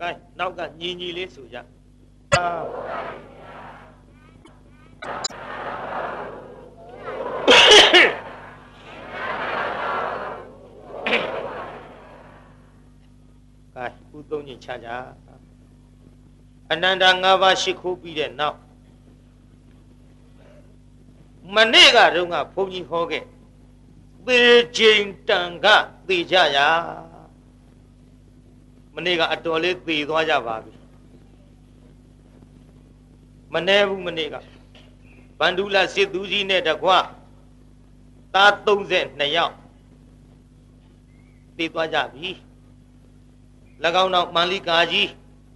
ကဲနောက်ကညီညီလေးဆိုကြကဲဥသုံးညချကြအနန္တ၅ပါးရှိခိုးပြီးတဲ့နောက်မနေ့ကတုန်းကဘုန်းကြီးဟောခဲ့သေချိန်တန်ကသေကြရ မနေ့ကအတော်လေးသေသွားကြပါပြီမနေဘူးမနေ့ကဗန္ဓုလစစ်သူကြီးနဲ့တကွသား32ယောက်သေသွားကြပြီ၎င်းတော့မန္လိကာကြီး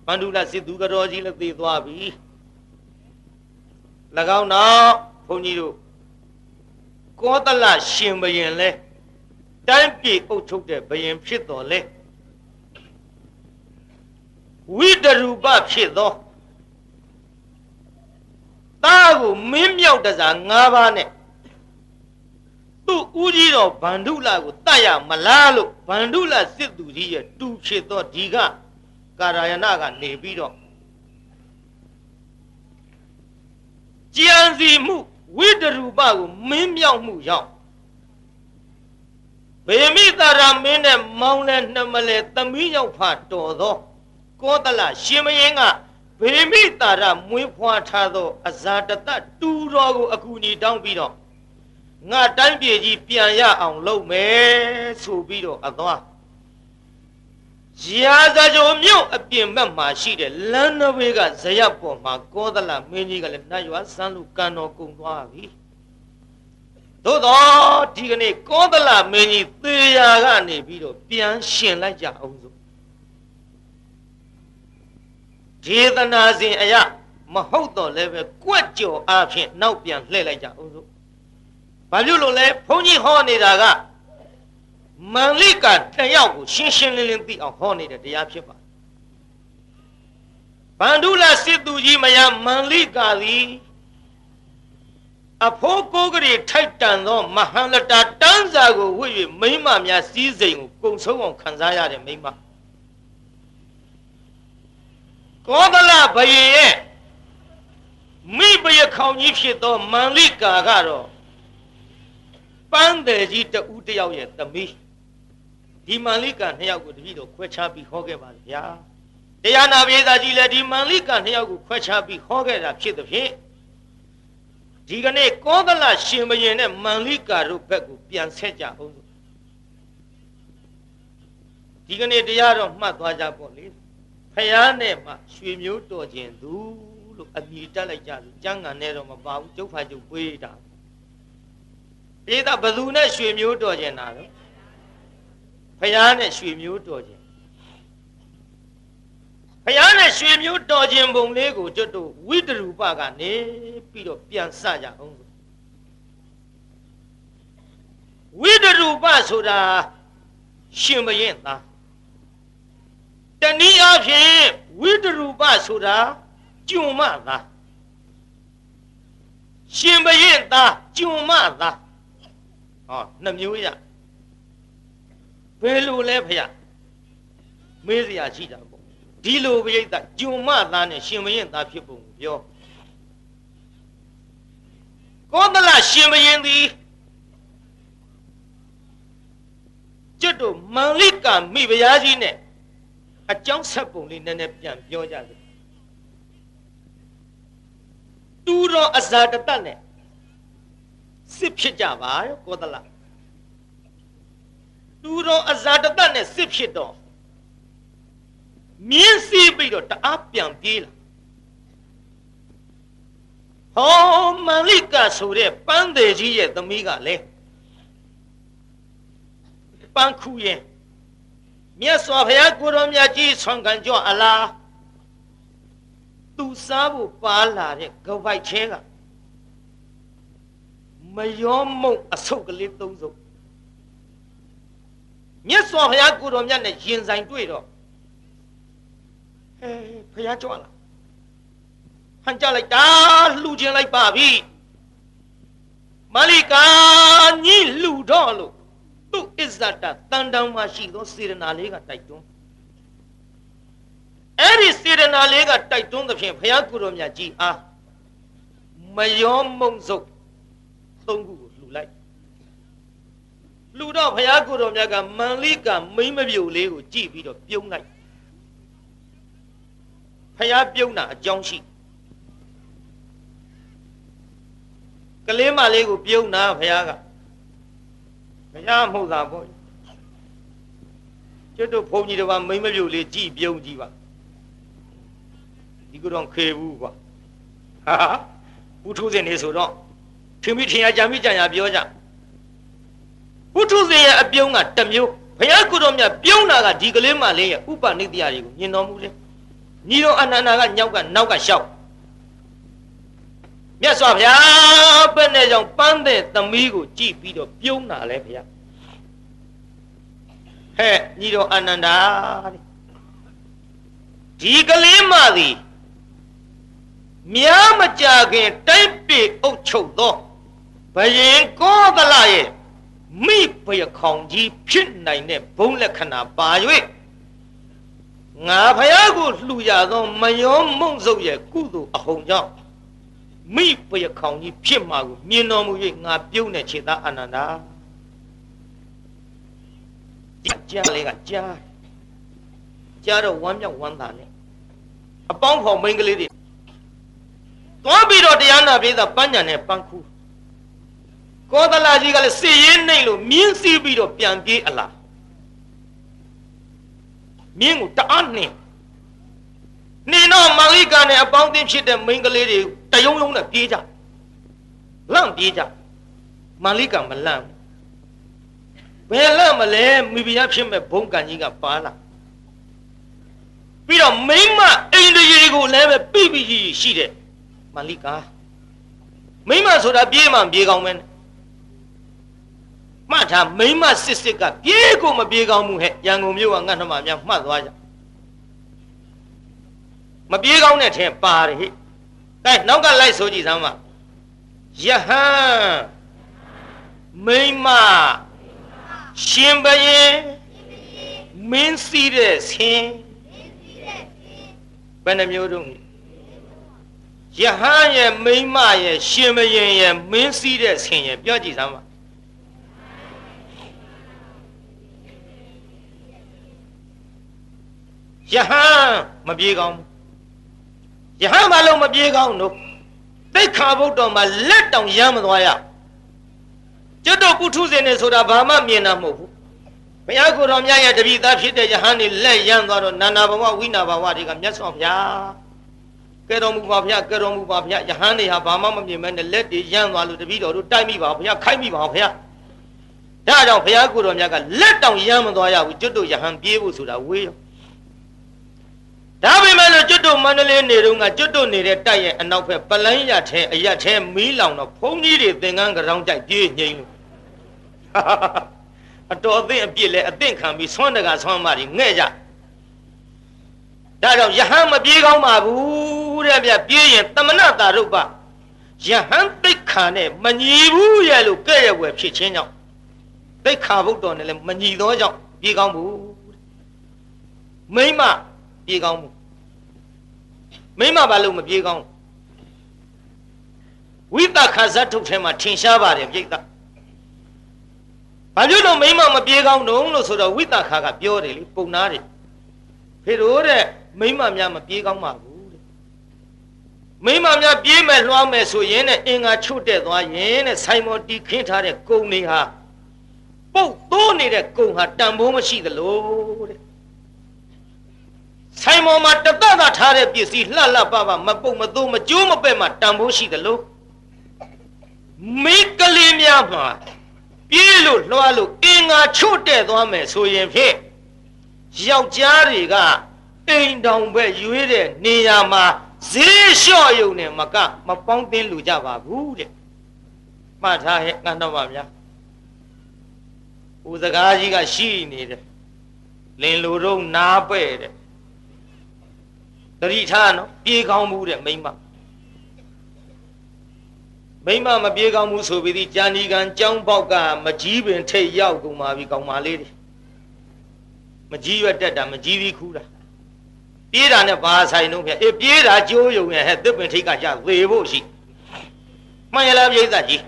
ဗန္ဓုလစစ်သူကတော်ကြီးလည်းသေသွားပြီ၎င်းတော့ဘုန်းကြီးတို့ကောသလရှင်ဘရင်လဲတိုင်းပြည်အုပ်ချုပ်တဲ့ဘရင်ဖြစ်တော်လဲ ဝိတရူပဖြစ်သောသားကိုမင်းမြောက်တစား၅ပါးနဲ့သူ့ဦးကြီးတော်ဗန္ဓုလကိုတတ်ရမလားလို့ဗန္ဓုလစစ်သူကြီးရဲ့တူဖြစ်သောဒီကကာရယနာကနေပြီးတော့ကြံစီမှုဝိတရူပကိုမင်းမြောက်မှုရောက်ဗေမိတာရမင်းနဲ့မောင်းလဲနှမလဲသမီးရောက်ဖတော်သော ကောသလရှင်မင်းကဗေမိတာရမွေးဖွားထားသော အဇာတတတူတော်ကို အကူအညီတောင်းပြီးတော့ငါတိုင်းပြည်ကြီးပြန်ရအောင်လုပ်မယ်ဆိုပြီးတော့အသွားရာဇကြိုမြို့အပြင်ဘက်မှာရှိတဲ့လမ်းနဘေးကဇယပေါ်မှာကောသလမင်းကြီးကလည်းနတ်ရွာစမ်းလူကံတော်ကုံသွားပြီသို့တော့ဒီကနေ့ကောသလမင်းကြီးသေရာကနေပြီးတော့ပြန်ရှင်လိုက်ကြအောင်စို့ ဒေသနာစဉ်အရမဟုတ်တော့လည်းပဲကွက်ကြော်အားဖြင့်နောက်ပြန်လှည့်လိုက်ကြအောင်စို့ဘာလို့လို့လဲဘုန်းကြီးဟောနေတာကမန်လိကတယောက်ကိုရှင်းရှင်းလင်းလင်းသိအောင်ဟောနေတဲ့တရားဖြစ်ပါဗန္ဓုလစစ်သူကြီးမယမန်လိကသည်အဖိုးကိုကလေးထိုက်တန်သောမဟာလတာတန်းစာကိုဝှေ့၍မိမများစည်းစိမ်ကိုကုံဆုံးအောင်ခံစားရတဲ့မိမ ကောသလဘယေရဲ့မိဘရခေါင်ကြီးဖြစ်သောမန်လိကာကတော့ပန်းတယ်ကြီးတဦးတယောက်ရဲ့သမီးဒီမန်လိကနှစ်ယောက်ကိုတပည့်တော်ခွဲခြားပြီးဟောခဲ့ပါဗျာတရားနာပြေသာကြီးလည်းဒီမန်လိကနှစ်ယောက်ကိုခွဲခြားပြီးဟောခဲ့တာဖြစ်သဖြင့်ဒီကနေ့ကောသလရှင်ဘရင်နဲ့မန်လိကာတို့ဘက်ကိုပြန်ဆက်ကြအောင်ဒီကနေ့တရားတော်မှတ်သွားကြပေါ့လေ ဖယားနဲ့မှရွှေမျိုးတော်ခြင်းသူလို့အမိတက်လိုက်ကြလို့ကျမ်းဂန်နဲ့တော့မပါဘူးကျုပ်ဖာကျုပ်ပွေးတာဧကဘသူနဲ့ရွှေမျိုးတော်ခြင်းတာတော့ဖယားနဲ့ရွှေမျိုးတော်ခြင်းဖယားနဲ့ရွှေမျိုးတော်ခြင်းပုံလေးကိုကျွတ်တို့ဝိတရူပကနေပြီးတော့ပြန်စကြအောင်ဝိတရူပဆိုတာရှင်မရင်သား တနည်းအားဖြင့်ဝိတရူပဆိုတာကျွံမသားရှင်ဘရင်သားကျွံမသားဟောနှမျိုးရဘယ်လိုလဲဖရမေးစရာရှိတာပေါ့ဒီလိုပိဋကဂျုံမသားနဲ့ရှင်မရင်သားဖြစ်ပုံကိုပြောကောသလရှင်မရင်သည်ကျွတ်တို့မန်လိကမိဖုရားကြီးနဲ့ အကြောင်းဆက်ပုံလေးနည်းနည်းပြန်ပြောကြစို့တူတော်အဇာတတနဲ့စစ်ဖြစ်ကြပါရောကောသလတူတော်အဇာတတနဲ့စစ်ဖြစ်တော့မြင်းစီးပြီးတော့တအားပြန်ပြေးလာဟောမန်လိကဆိုတဲ့ပန်းသေးကြီးရဲ့သမီးကလည်းပန်းခုရင် မြတ်စွာဘုရားကိုတော်မြတ်ကြီးဆွမ်းခံကြအလားသူစားဖို့ပါလာတဲ့ကပိုက်ချင်းကမယောမုံအဆုပ်ကလေးသုံးစုပ်မြတ်စွာဘုရားကိုတော်မြတ်နဲ့ရင်ဆိုင်တွေ့တော့ဟဲဘုရားကြွလာဟန်ကြလိုက်တာလှူခြင်းလိုက်ပါပြီမလိကာညီလှူတော့လို့ သူ့အစ္ဆတတန်တောင်မှရှိသောစေရနာလေးကတိုက်တွန်းအဲ့ဒီစေတနာလေးကတိုက်တွန်းသဖြင့်ဘုရားကုတော်မြတ်ကြီးအားမယောမုံစုပ်သုံးခုကိုလှူလိုက်လှူတော့ဘုရားကုတော်မြတ်ကမန်လိကမိမ့်မပြုတ်လေးကိုကြည့်ပြီးတော့ပြုံးလိုက်ဘုရားပြုံးတာအကြောင်းရှိကလေးမလေးကိုပြုံးတာဘုရားက ဘုရားမှုသာပေါ့ကျွတ်တို့ဘုန်းကြီးတစ်ပါးမိမ့်မပြုတ်လေးကြည့်ပြုံးကြည့်ပါဒီကတော့ခေဘူးကွာဟာဘုထုဇင်နေဆိုတော့ထင်မိထင်ရကြံမိကြံရပြောကြဘုထုဇင်ရဲ့အပြုံးကတစ်မျိုးဘုရားကုတော်မြတ်ပြုံးတာကဒီကလေးမလေးရဲ့ဥပနိတ္တရာတွေကိုမြင်တော်မူတယ်ညီတော်အနန္ဒာကညောက်ကနောက်ကရှောက် မြတ်စွာဘုရားပဲ့နဲ့ကြောင့်ပန်းတဲ့သမီးကိုကြည့်ပြီးတော့ပြုံးတာလဲဘုရားဟဲ့ညီတော်အနန္ဒာဒီကလေးမသည်များမကြခင်တိုက်ပေအုပ်ချုပ်သောဘယင်ကောသလရဲ့မိဘရခေါင်ကြီးဖြစ်နိုင်တဲ့ဘုံလက္ခဏာပါ၍ငါဖယားကိုလှူရသောမယောမုံစုပ်ရဲ့ကုသိုလ်အဟုန်ကြောင့် မိဘရခေါင်ကြီးဖြစ်မှာကိုမြင်တော်မူ၍ငါပြုံးတဲ့ခြေသားအနန္ဒာဒီကြားလေးကကြားကြားတော့ဝမ်းမြောက်ဝမ်းသာနဲ့အပေါင်းဖော်မိန်းကလေးတွေသွားပြီးတော့တရားနာပြေးတာပန်းညံနဲ့ပန်းခူးကောသလကြီးကလည်းစစ်ရေးနှိမ့်လို့မြင်းစီးပြီးတော့ပြန်ပြေးအလားမြင်းကိုတအားနှင်းနှင်းတော့မောင်လိကနဲ့အပေါင်းအသင်းဖြစ်တဲ့မိန်းကလေးတွေ တယုံယုံနဲ့ပြေးကြလန့်ပြေးကြမောင်လိကမလန့်ဘယ်လန့်မလဲမိဖုရားဖြစ်မဲ့ဘုံကံကြီးကပါလာပြီးတော့မိမအိန္ဒိယကိုလည်းပဲပြပြရှိရှိတဲ့မလိကာမိမဆိုတာပြေးမှပြေးကောင်းမယ်မှတ်ထားမိမစစ်စစ်ကပြေးကိုမပြေးကောင်းမှုဟဲ့ရန်ကုန်မြို့ကငတ်နှမများမှတ်သွားကြမပြေးကောင်းတဲ့ထဲပါတယ်ဟိ ကဲနောက်ကလိုက်ဆိုကြည့်စမ်းပါယဟန်မိမရှင်ဘရင်မင်းစီးတဲ့ဆင်းဘယ်နှမျိုးတုံးယဟန်ရဲ့မိမရဲ့ရှင်ဘရင်ရဲ့မင်းစီးတဲ့ဆင်းရဲ့ပြောကြည့်စမ်းပါယဟန်မပြေကောင်း ယဟန်မလုံးမပြေကောင်းတို့တိတ်ခါဘုတ်တော်မှာလက်တောင်ရမ်းမသွားရကျွတ်တော်ပုထုဇဉ်နေဆိုတာဘာမှမြင်တာမဟုတ်ဘူးဘုရားကိုယ်တော်မြတ်ရဲ့တပည့်သားဖြစ်တဲ့ယဟန်နေလက်ရမ်းသွားတော့နာနာဘဝဝိနာဘဝတွေကမြတ်စွာဘုရားကဲတော်မူပါဘုရားကဲတော်မူပါဘုရားယဟန်နေဟာဘာမှမမြင်မဲနဲ့လက်တွေရမ်းသွားလို့တပည့်တော်တို့တိုက်မိပါဘုရားခိုက်မိပါဘုရားဒါကြောင့်ဘုရားကိုယ်တော်မြတ်ကလက်တောင်ရမ်းမသွားရဘူးကျွတ်တော်ယဟန်ပြေးဖို့ဆိုတာဝေးရော ဒါပေမဲ့လို့ကျွတ်တို့မန္တလေးနေတုန်းကကျွတ်တို့နေတဲ့တိုက်ရဲ့အနောက်ဘက်ပလန်းရထဲအရက်ထဲမီးလောင်တော့ဘုန်းကြီးတွေသင်္ကန်းကြောင်ကြိုက်ပြေးငိမ့်လို့အတော်အသင့်အပြစ်လဲအသင့်ခံပြီးဆွမ်းတကဆွမ်းမတွေငဲ့ကြဒါကြောင့်ယဟန်မပြေးကောင်းပါဘူးတဲ့ဗျပြေးရင်တမနတာရုပ်ပယဟန်သိက္ခာနဲ့မညီဘူးရဲ့လို့ကဲ့ရဲ့ွယ်ဖြစ်ချင်းကြောင့်သိက္ခာဘုဒ္ဓနဲ့လည်းမညီသောကြောင့်ပြေးကောင်းဘူးမိမပြေးကောင်းမှု မိမဘာလို့မပြေးကောင်းဝိသခဇတ်ထုတ်ထဲမှာထင်ရှားပါတယ်ပြိတ္တဘာဖြစ်လို့မိမမပြေးကောင်းတုံးလို့ဆိုတော့ဝိသခကပြောတယ်လေပုံနာတယ်ဖေတို့တဲ့မိမများမပြေးကောင်းပါဘူးတဲ့မိမများပြေးမဲ့လွှားမဲ့ဆိုရင်တဲ့အင်္ဂါချွတ်တဲ့သွားရင်တဲ့ဆိုင်မော်တီခင်းထားတဲ့ကုံတွေဟာပုတ်သိုးနေတဲ့ကုံဟာတန်ဖိုးမရှိသလိုတဲ့ဆို င်ပေါ်မှာတသက်သာထားတဲ့ပစ္စည်းလှလှပပမပုတ်မသိုးမကျိုးမပဲ့မှတန်ဖိုးရှိတယ်လို့မိကလေးများမှာပြေးလို့လွှားလို့အင်္ဂါချို့တဲ့သွားမယ်ဆိုရင်ဖြင့်ယောက်ျားတွေကအိမ်တောင်ပဲရွေးတဲ့နေရာမှာဈေးလျှော့ယုံနဲ့မကမပေါင်းသင်းလူကြပါဘူးတဲ့မှတ်ထားဟဲ့ငါတော့ပါဗျာဦးစကားကြီးကရှိနေတယ်လင်လူတို့နားပဲ့တဲ့ တတိထားနော်ပြေးကောင်းမှုတဲ့မိမမိမမပြေးကောင်းမှုဆိုပြီးဒီကြာနီကန်ကြောင်းပေါက်ကမကြီးပင်ထိတ်ရောက်ကုန်ပါပြီကောင်မလေးတွေမကြီးရွက်တက်တာမကြီးပြီးခူးတာပြေးတာနဲ့ဘာဆိုင်တော့ဗျအေးပြေးတာကြိုးယုံရဲ့ဟဲ့သစ်ပင်ထိတ်ကရသေဖို့ရှိမှန်ရလားပြိဿကြီး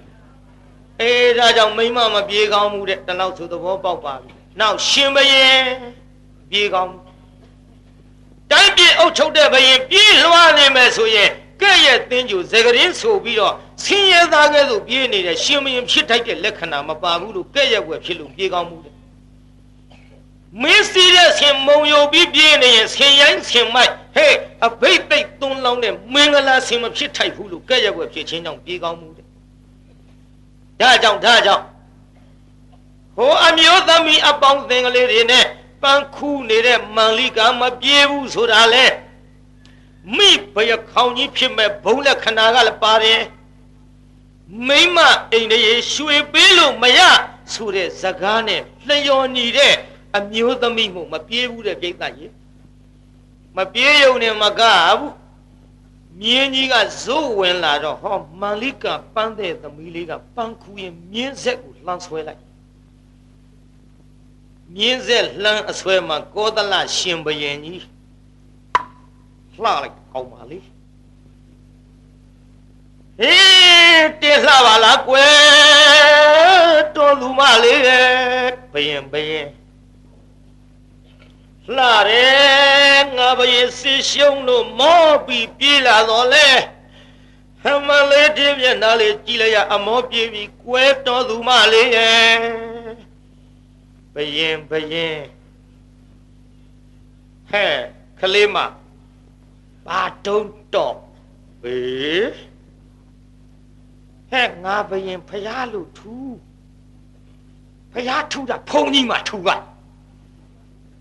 အေးဒါကြောင့်မိမမပြေးကောင်းမှုတဲ့တလောက်ဆိုသဘောပေါက်ပါပြီနောက်ရှင်ဘရင်ပြေးကောင်း တိုင်းပြည်အုပ်ချုပ်တဲ့ဘရင်ပြေးလွှားနေမယ်ဆိုရင်ကဲ့ရဲ့တင်းကျူဇဂရင်ဆိုပြီးတော့ဆင်းရဲသားကဲ့သို့ပြေးနေတဲ့ရှင်ဘရင်ဖြစ်ထိုက်တဲ့လက္ခဏာမပါဘူးလို့ကဲ့ရဲ့ွယ်ဖြစ်လို့ပြေးကောင်းမှုတဲ့မင်းစီးတဲ့ဆင်မုံယုံပြီးပြေးနေရင်ဆင်ရိုင်းဆင်မိုက်ဟဲ့အဘိတ်သိက်သွန်းလောင်းတဲ့မင်္ဂလာဆင်မဖြစ်ထိုက်ဘူးလို့ကဲ့ရဲ့ွယ်ဖြစ်ချင်းကြောင့်ပြေးကောင်းမှုတဲ့ဒါကြောင့်ဒါကြောင့်ဟိုအမျိုးသမီးအပေါင်းသင်ကလေးတွေနဲ့ ပန်းခူးနေတဲ့မန်လိကမပြေဘူးဆိုတာလေမိဘရခေါင်ကြီးဖြစ်မဲ့ဘုံလက်ခဏာကလည်းပါတယ်မိမအိမ်တွေရွှေပေးလို့မရဆိုတဲ့ဇကားနဲ့လျော်ညီတဲ့အမျိုးသမီးမှုမပြေဘူးတဲ့ပြိဿကြီးမပြေရုံနဲ့မကဘူးမြင်းကြီးကဇိုးဝင်လာတော့ဟောမန်လိကပန်းတဲ့သမီးလေးကပန်းခူရင်မြင်းဆက်ကိုလှမ်းဆွဲလိုက် မြင်းဆက်လှမ်းအဆွဲမှာကောသလရှင်ဘယင်ကြီးလှလိုက်ကောင်းပါလေဟေးတင်လှပါလားကွယ်တော်လူမလေးဘယင်ဘယင်လှတယ်ငါဘယင်စစ်ရှုံးလို့မောပြီးပြေးလာတော့လေဟမလေးတင်းမျက်နှာလေးကြည့်လိုက်ရအမောပြေးပြီးကွဲတော်သူမလေးရဲ့ ဘယင်ဘယင်ဟဲ့ကလေးမဘာတုံးတော့ဘေးဟဲ့ငါဘယင်ဖျားလို့ထူးဖျားထူးတာဖုံကြီးမှထူးက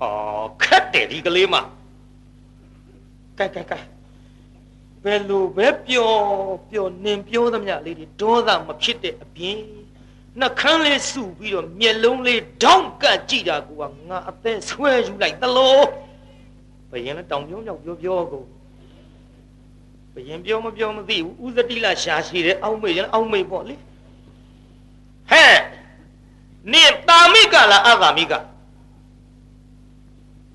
အော်ခက်တယ်ဒီကလေးမကဲကဲကဲဘယ်လိုပဲပျော်ပျော်နင်ပြောသမျှလေးတွေဒေါသမဖြစ်တဲ့အပြင် နှခမ်းလေးစုပြီးတော့မျက်လုံးလေးဒေါင့်ကတ်ကြည့်တာကငါအသက်ဆွဲယူလိုက်သလိုဘယင်လည်းတောင်ပြုံးရောက်ပြောပြောကိုဘယင်ပြောမပြောမသိဘူးဥဇတိလရှာရှိတယ်အောက်မေ့ရင်အောက်မေ့ပေါ့လေဟဲ့နင်တာမိကလားအသာမိက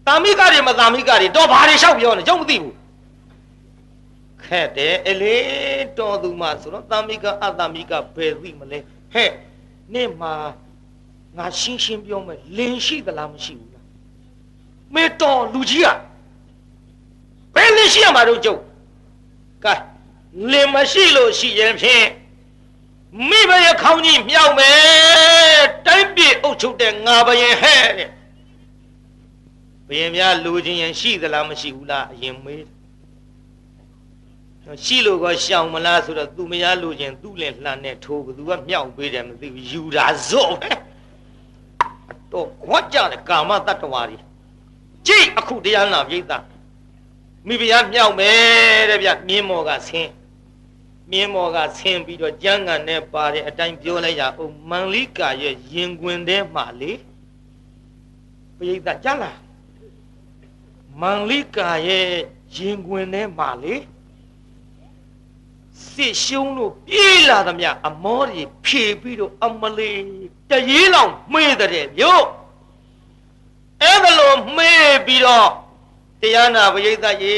တာမိကတွေမတာမိကတွေတော့ဘာတွေလျှောက်ပြောနေကြောက်မသိဘူးခက်တယ်အလေတော်သူမဆိုတော့တာမိကအတာမိကဘယ်သိမလဲဟဲ့ နင့်မှာငါရှင်းရှင်းပြောမယ်လင်ရှိသလားမရှိဘူးလားမေတော်လူကြီးကဘယ်လင်ရှိရမှာတော့ကျုပ်ကဲလင်မရှိလို့ရှိရင်ဖြင့်မိဘရဲ့ခေါင်းကြီးမြောက်မယ်တိုင်းပြည်အုပ်ချုပ်တဲ့ငါဘယင်ဟဲ့တဲ့ဘယင်များလူချင်းရင်ရှိသလားမရှိဘူးလားအရင်မေး ရှိလို့ကရှောင်မလားဆိုတော့သူမရလို့ချင်းသူ့လင်လှန်နဲ့ထိုးဘသူကမြောက်ပေးတယ်မသိဘူးယူတာဇော့ပဲတော့ခွတ်ကြတယ်ကာမတတ္တဝါတွေကြိတ်အခုတရားနာပြိဿမိဖုရားမြောက်မယ်တဲ့ဗျမြင်းမော်ကဆင်းမြင်းမော်ကဆင်းပြီးတော့ကျမ်းဂန်နဲ့ပါတဲ့အတိုင်းပြောလိုက်ရအောင်မန်လိကာရဲ့ရင်ခွင်ထဲမှာလေပြိဿကြားလားမန်လိကာရဲ့ရင်ခွင်ထဲမှာလေ စစ်ရှုံးလို့ပြေးလာသမျှအမောတွေဖြေပြီးတော့အမလေးတရေလောင်မှေးတဲ့မြို့အဲ့ဒါလိုမှေးပြီးတော့တရားနာပရိသတ်ရေ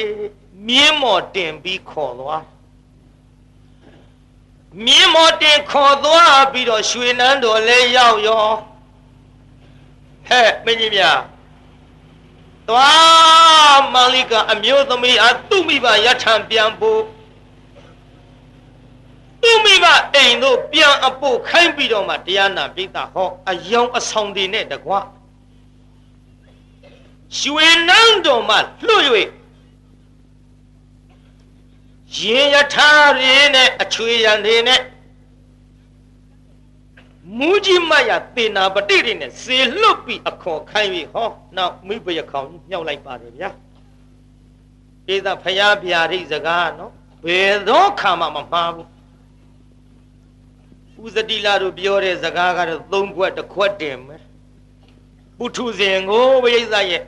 မြင်းမော်တင်ပြီးခေါ်သွားမြင်းမော်တင်ခေါ်သွားပြီးတော့ရွှေနန်းတော်လဲရောက်ရောဟဲ့မင်းကြီးများသွားမန္လိကအမျိုးသမီးအားသူ့မိဘရထံပြန်ဖို့ သူ့မိဘအိမ်တို့ပြန်အဖို့ခိုင်းပြီးတော့မှတရားနာပိသဟောအယောင်အဆောင်တွေနဲ့တကွာရွှေနန်းတော်မှလွှတ်၍ရင်ရထားရင်းနဲ့အချွေရန်တွေနဲ့မူးကြီးမရသေနာပတိတွေနဲ့စေလွတ်ပြီးအခေါ်ခိုင်းပြီးဟောနောက်မိဘရခေါင်မြောက်လိုက်ပါတယ်ဗျာဧသဖယားဗျာဒိစကားနော်ဘယ်တော့ခါမှမမှားဘူး ဥဇတိလာတို့ပြောတဲ့စကားကတော့သုံးခွက်တစ်ခွက်တင်မယ်ပုထုဇဉ်ကိုဘိယိသရဲ့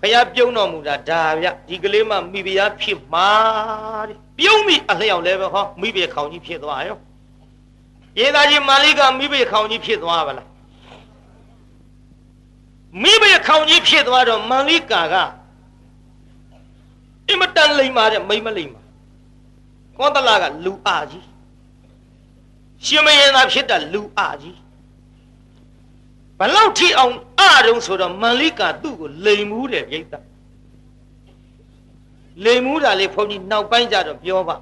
ဖယားပြုံးတော်မူတာဒါဗျဒီကလေးမှမိဖုရားဖြစ်မှာတဲ့ပြုံးမိအလျောက်လဲပဲဟောမိဖုရားခေါင်ကြီးဖြစ်သွားရောရေသားကြီးမာလိကမိဖုရားခေါင်ကြီးဖြစ်သွားပါလားမိဖုရားခေါင်ကြီးဖြစ်သွားတော့မာလိကာကအင်မတန်လိမ္မာတဲ့မိမလိမ္မာကောသလကလူအားကြီး ရှင်မယင်သာဖြစ်တာလူအားကြီးဘလောက်ထိအောင်အားတုံးဆိုတော့မန္လိကာသူ့ကိုလိမ်မှုတယ်ပြိတ္တလိမ်မှုတာလေဘုန်းကြီးနောက်ပိုင်းကျတော့ပြောပါ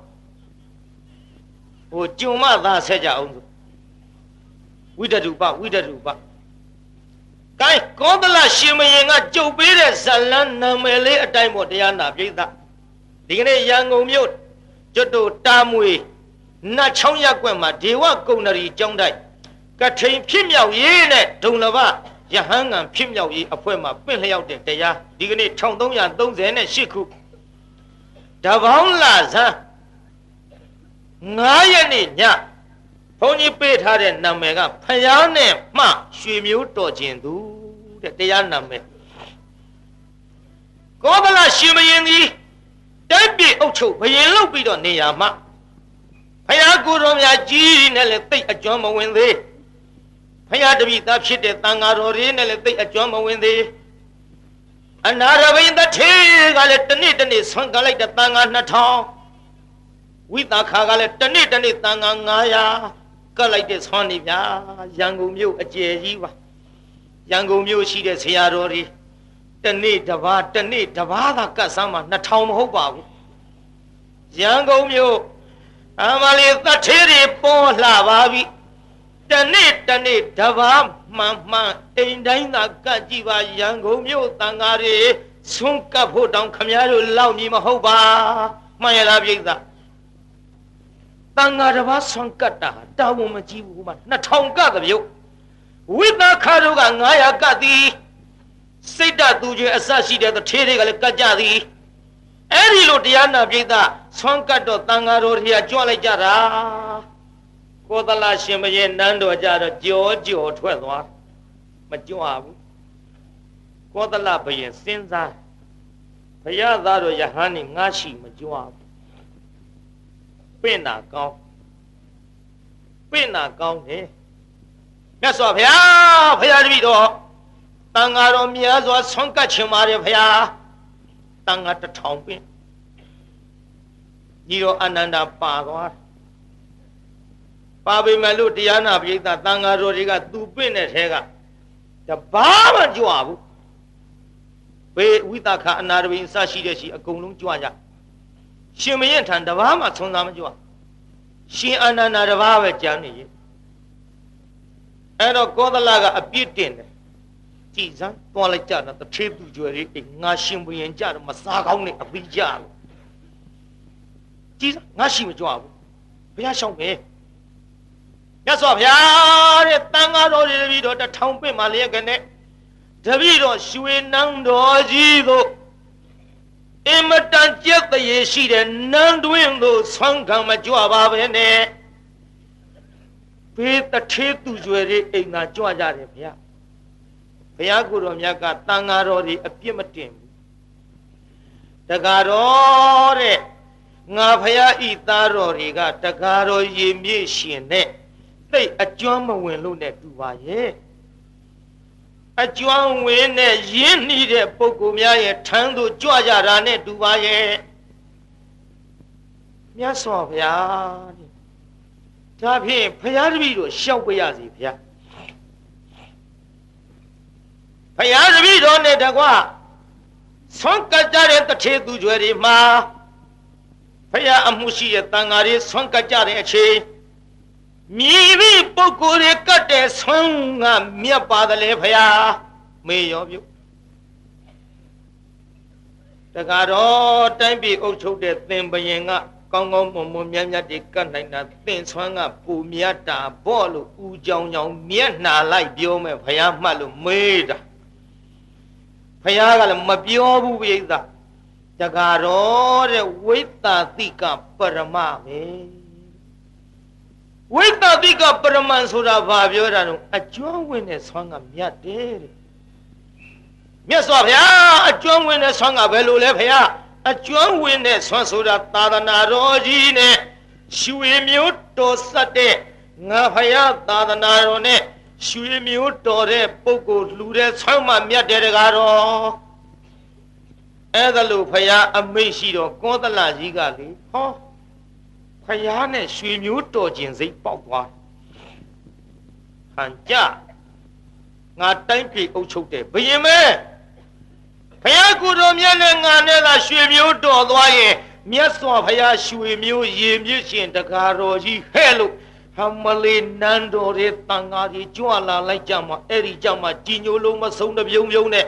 ဟိုကျွံမသားဆက်ကြအောင်ဆိုဝိတတုပဝိတတုပကဲကောသလရှင်မယင်ကကြုတ်ပေးတဲ့ဇလန်းနာမည်လေးအတိုင်းပေါ်တရားနာပြိတ္တဒီကနေ့ရန်ကုန်မြို့ကျွတ်တို့တာမွေ နတ်ချောင်းရက်ကွက်မှာဒေဝကုဏရီကျောင်းတိုက်ကထိန်ဖြစ်မြောက်ရေးနဲ့ဒုံလဘယဟန်ငံဖြစ်မြောက်ရေးအဖွဲ့မှာပင့်လျောက်တဲ့တရားဒီကနေ့1338ခုတပေါင်းလာဇန်း9ရက်နေ့ညဘုန်းကြီးပေးထားတဲ့နာမည်ကဖယားနဲ့မှရွှေမျိုးတော်ကျင်သူတဲ့တရားနာမည်ကောသလရှင်မင်းကြီးတိုက်ပြည်အုပ်ချုပ်ဘယင်လုပ်ပြီးတော့နေရမှာ ဖယားကိုယ်တော်များကြီးနဲ့လည်းတိတ်အကျွမ်းမဝင်သေးဖယားတပည့်သားဖြစ်တဲ့တန်ဃာတော်တွေနဲ့လည်းတိတ်အကျွမ်းမဝင်သေးအနာရဘိန်တထေကလည်းတနေ့တနေ့ဆွမ်းကလိုက်တဲ့တန်ဃာ2000ဝိသခါကလည်းတနေ့တနေ့တန်ဃာ900ကတ်လိုက်တဲ့ဆွမ်းနေဗျာရန်ကုန်မြို့အကျယ်ကြီးပါရန်ကုန်မြို့ရှိတဲ့ဆရာတော်တွေတနေ့တစ်ပါးတနေ့တစ်ပါးသာကတ်ဆမ်းမှာ2000မဟုတ်ပါဘူးရန်ကုန်မြို့ အမလီသတ်သေးတွေပေါ်လှပါပြီတနေ့တနေ့တပါးမှန်မှန်အိမ်တိုင်းသာကတ်ကြည့်ပါရန်ကုန်မြို့တန်ဃာတွေဆွန့်ကပ်ဖို့တောင်ခမည်းတော်လောက်မည်မဟုတ်ပါမှန်ရလားပြိဿတန်ဃာတစ်ပါးဆွန့်ကပ်တာတာဝန်မကြီးဘူးမှ2000ကတ်ကြုတ်ဝိသခါတို့က900ကတ်သည်စိတ်တသူချင်းအစရှိတဲ့တထေးတွေကလည်းကတ်ကြသည် အဲ့ဒီလိုတရားနာပိဋကဆွမ်းကတ်တော့တန်ဃာတော်တွေကကြွလိုက်ကြတာကိုသလရှင်မရဲ့နန်းတော်ကြတော့ကြောကြောထွက်သွားမကြွဘူးကိုသလဘယင်စဉ်းစားဘုရားသားတော်ယဟန်นี่ငါရှိမကြွဘူးပင့်နာကောင်းပင့်နာကောင်းတယ်မြတ်စွာဘုရားဘုရားတပည့်တော်တန်ဃာတော်များစွာဆွမ်းကတ်ချင်ပါတယ်ဘုရား တန်ဃာတစ်ထောင်ပင့်ညီတော်အနန္ဒာပါသွားပါပေမဲ့လို့တရားနာပိဋကတန်ဃာတော်တွေကသူပင့်တဲ့ထဲကတဘာမှကြွဘူးဘေးဝိသခအနာရဝိစရှိတဲ့ရှိအကုန်လုံးကြွကြရှင်မရင်ထံတဘာမှသုံးစားမကြွရှင်အနန္ဒာတဘာပဲကြံနေရဲ့အဲ့တော့ကောသလကအပြစ်တင်တယ် ကြည်စမ်းတွားလိုက်ကြတာတထေးသူကျွယ်လေးငါရှင်ဘုရင်ကြတော့မစားကောင်းနဲ့အပိကြလို့ကြည်စမ်းငါရှိမကြွဘူးဘုရားရှောင်းမယ်မြတ်စွာဘုရားတဲ့တန်ဃာတော်တွေတပည့်တော်တထောင်ပင့်မှလျက်ကနေတပည့်တော်ရွှေနန်းတော်ကြီးတို့အင်မတန်ကြက်တရေရှိတဲ့နန်းတွင်သို့ဆွမ်းခံမကြွပါပဲနဲ့ဘေးတထေးသူကျွယ်တွေအိမ်သာကြွကြတယ်ဗျာ ဘုရားကိုယ်တော်မြတ်ကတန်ဃာတော်တွေအပြစ်မတင်ဘူးတကားတော်တဲ့ငါဖရာဤသားတော်တွေကတကားတော်ရေမြေရှင်နဲ့သိအကျွမ်းမဝင်လို့နဲ့တူပါရဲ့အကျွမ်းဝင်နဲ့ရင်းနှီးတဲ့ပုဂ္ဂိုလ်များရဲ့ထမ်းသူကြွကြတာနဲ့တူပါရဲ့မြတ်စွာဘုရားဒါဖြင့်ဖရာတပည့်တို့ရှောက်ပြရစီဘုရား ဖရာတပည့်တော်နဲ့တကွဆွမ်းကကြတဲ့တထေသူကျွယ်တွေမှာဖရာအမှုရှိတဲ့တန်ဃာတွေဆွမ်းကကြတဲ့အချိန်မြည်ပြီးပုဂ္ဂိုလ်တွေကတ်တဲ့ဆွမ်းကမြတ်ပါတယ်လေဖရာမေရောပြုတကားတော့တိုင်းပြည်အုပ်ချုပ်တဲ့သင်ဘယင်ကကောင်းကောင်းမွန်မွန်မြတ်မြတ်တွေကတ်နိုင်တာသင်ဆွမ်းကပူမြတ်တာဘော့လို့ဦးကြောင်ကြောင်မျက်နှာလိုက်ပြောမယ်ဖရာမှတ်လို့မေးတာဖ ရာကလည်းမပြောဘူးပြိဿတကားတော့တဲ့ဝိသတိကပရမပဲဝိသတိကပရမန်ဆိုတာဘာပြောတာတော့အကျွမ်းဝင်တဲ့ဆွမ်းကမြတ်တယ်တဲ့မြတ်စွာဘုရားအကျွမ်းဝင်တဲ့ဆွမ်းကဘယ်လိုလဲဖရာအကျွမ်းဝင်တဲ့ဆွမ်းဆိုတာသာသနာတော်ကြီးနဲ့ရွှေမျိုးတော်ဆက်တဲ့ငါဖရာသာသနာတော်နဲ့ ရွှေမျိုးတော်တဲ့ပုဂ္ဂိုလ်လှူတဲ့ဆွမ်းမှမြတ်တဲ့တကားတော်အဲ့ဒါလို့ဖယားအမိတ်ရှိတော့ကောသလကြီးကလေဟောဖယားနဲ့ရွှေမျိုးတော်ကျင်စိတ်ပေါက်သွားဟန်ကြငါတိုင်းပြည်အုပ်ချုပ်တယ်ဘယင်မဲဖယားကိုတော်မြတ်နဲ့ငါနဲ့သာရွှေမျိုးတော်သွားရင်မြတ်စွာဘုရားရွှေမျိုးရေမြစ်ရှင်တကားတော်ကြီးဟဲ့လို့ ဟမလေးနန်းတော်ရဲ့တန်ဃာကြီးကြွလာလိုက်ကြမှာအဲ့ဒီကြမှာကြီးညိုလုံးမဆုံးတပြုံပြုံနဲ့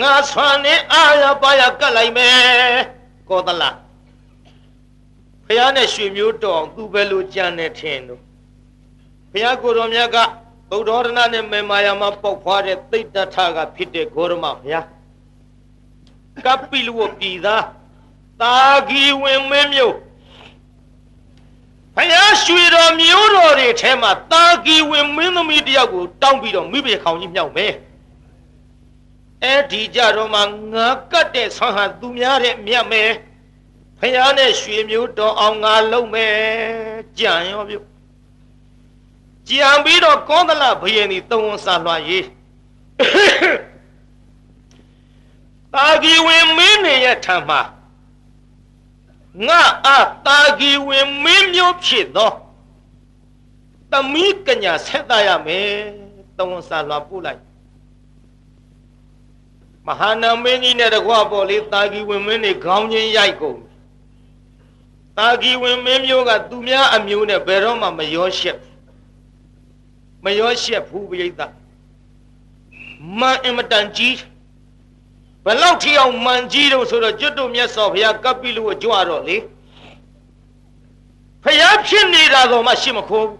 ငါဆွမ်းနေအာရပါရကတ်လိုက်မယ်ကောသလဘုရားနဲ့ရွှေမျိုးတော်သူပဲလို့ကြံနေထင်တို့ဘုရားကိုယ်တော်မြတ်ကဗုဒ္ဓရဏနဲ့မေမာယာမှာပေါက်ဖွားတဲ့သိတ္တထကဖြစ်တဲ့ဂေါရမဘုရားကပ္ပိလဝပြည်သားတာဂီဝင်မင်းမျိုး ဖယားရွှေတော်မျိုးတော်တွေထဲမှာတာဂီဝင်မင်းသမီးတယောက်ကိုတောင်းပြီးတော့မိဘခေါင်ကြီးမြောက်မယ်အဲ့ဒီကြတော့မှငါကတ်တဲ့ဆွမ်းဟာသူများတဲ့မြတ်မယ်ဖယားနဲ့ရွှေမျိုးတော်အောင်ငါလုံးမယ်ကြံရောပြုကြံပြီးတော့ကောသလဘယင်ဒီသုံးဝန်စာလွှာရေးတာဂီဝင်မင်းနေရဲ့ထံမှာ ငါအာတာဂီဝင်မင်းမျိုးဖြစ်သောသမီးကညာဆက်သားရမယ်တဝန်စာလွာပို့လိုက်မဟာနာမင်းကြီးနဲ့တကွပေါ့လေတာဂီဝင်မင်းနေခေါင်းချင်းရိုက်ကုန်တာဂီဝင်မင်းမျိုးကသူများအမျိုးနဲ့ဘယ်တော့မှမရောရှက်မရောရှက်ဘူးပြိဿမန်အင်မတန်ကြီး ဘလောက်ထီအောင်မှန်ကြီးတော့ဆိုတော့ကျွတ်တို့မြတ်စွာဘုရားကပ်ပြီလို့ကြွတော့လေဖယားဖြစ်နေတာတော့မှရှင်းမခိုးဘူး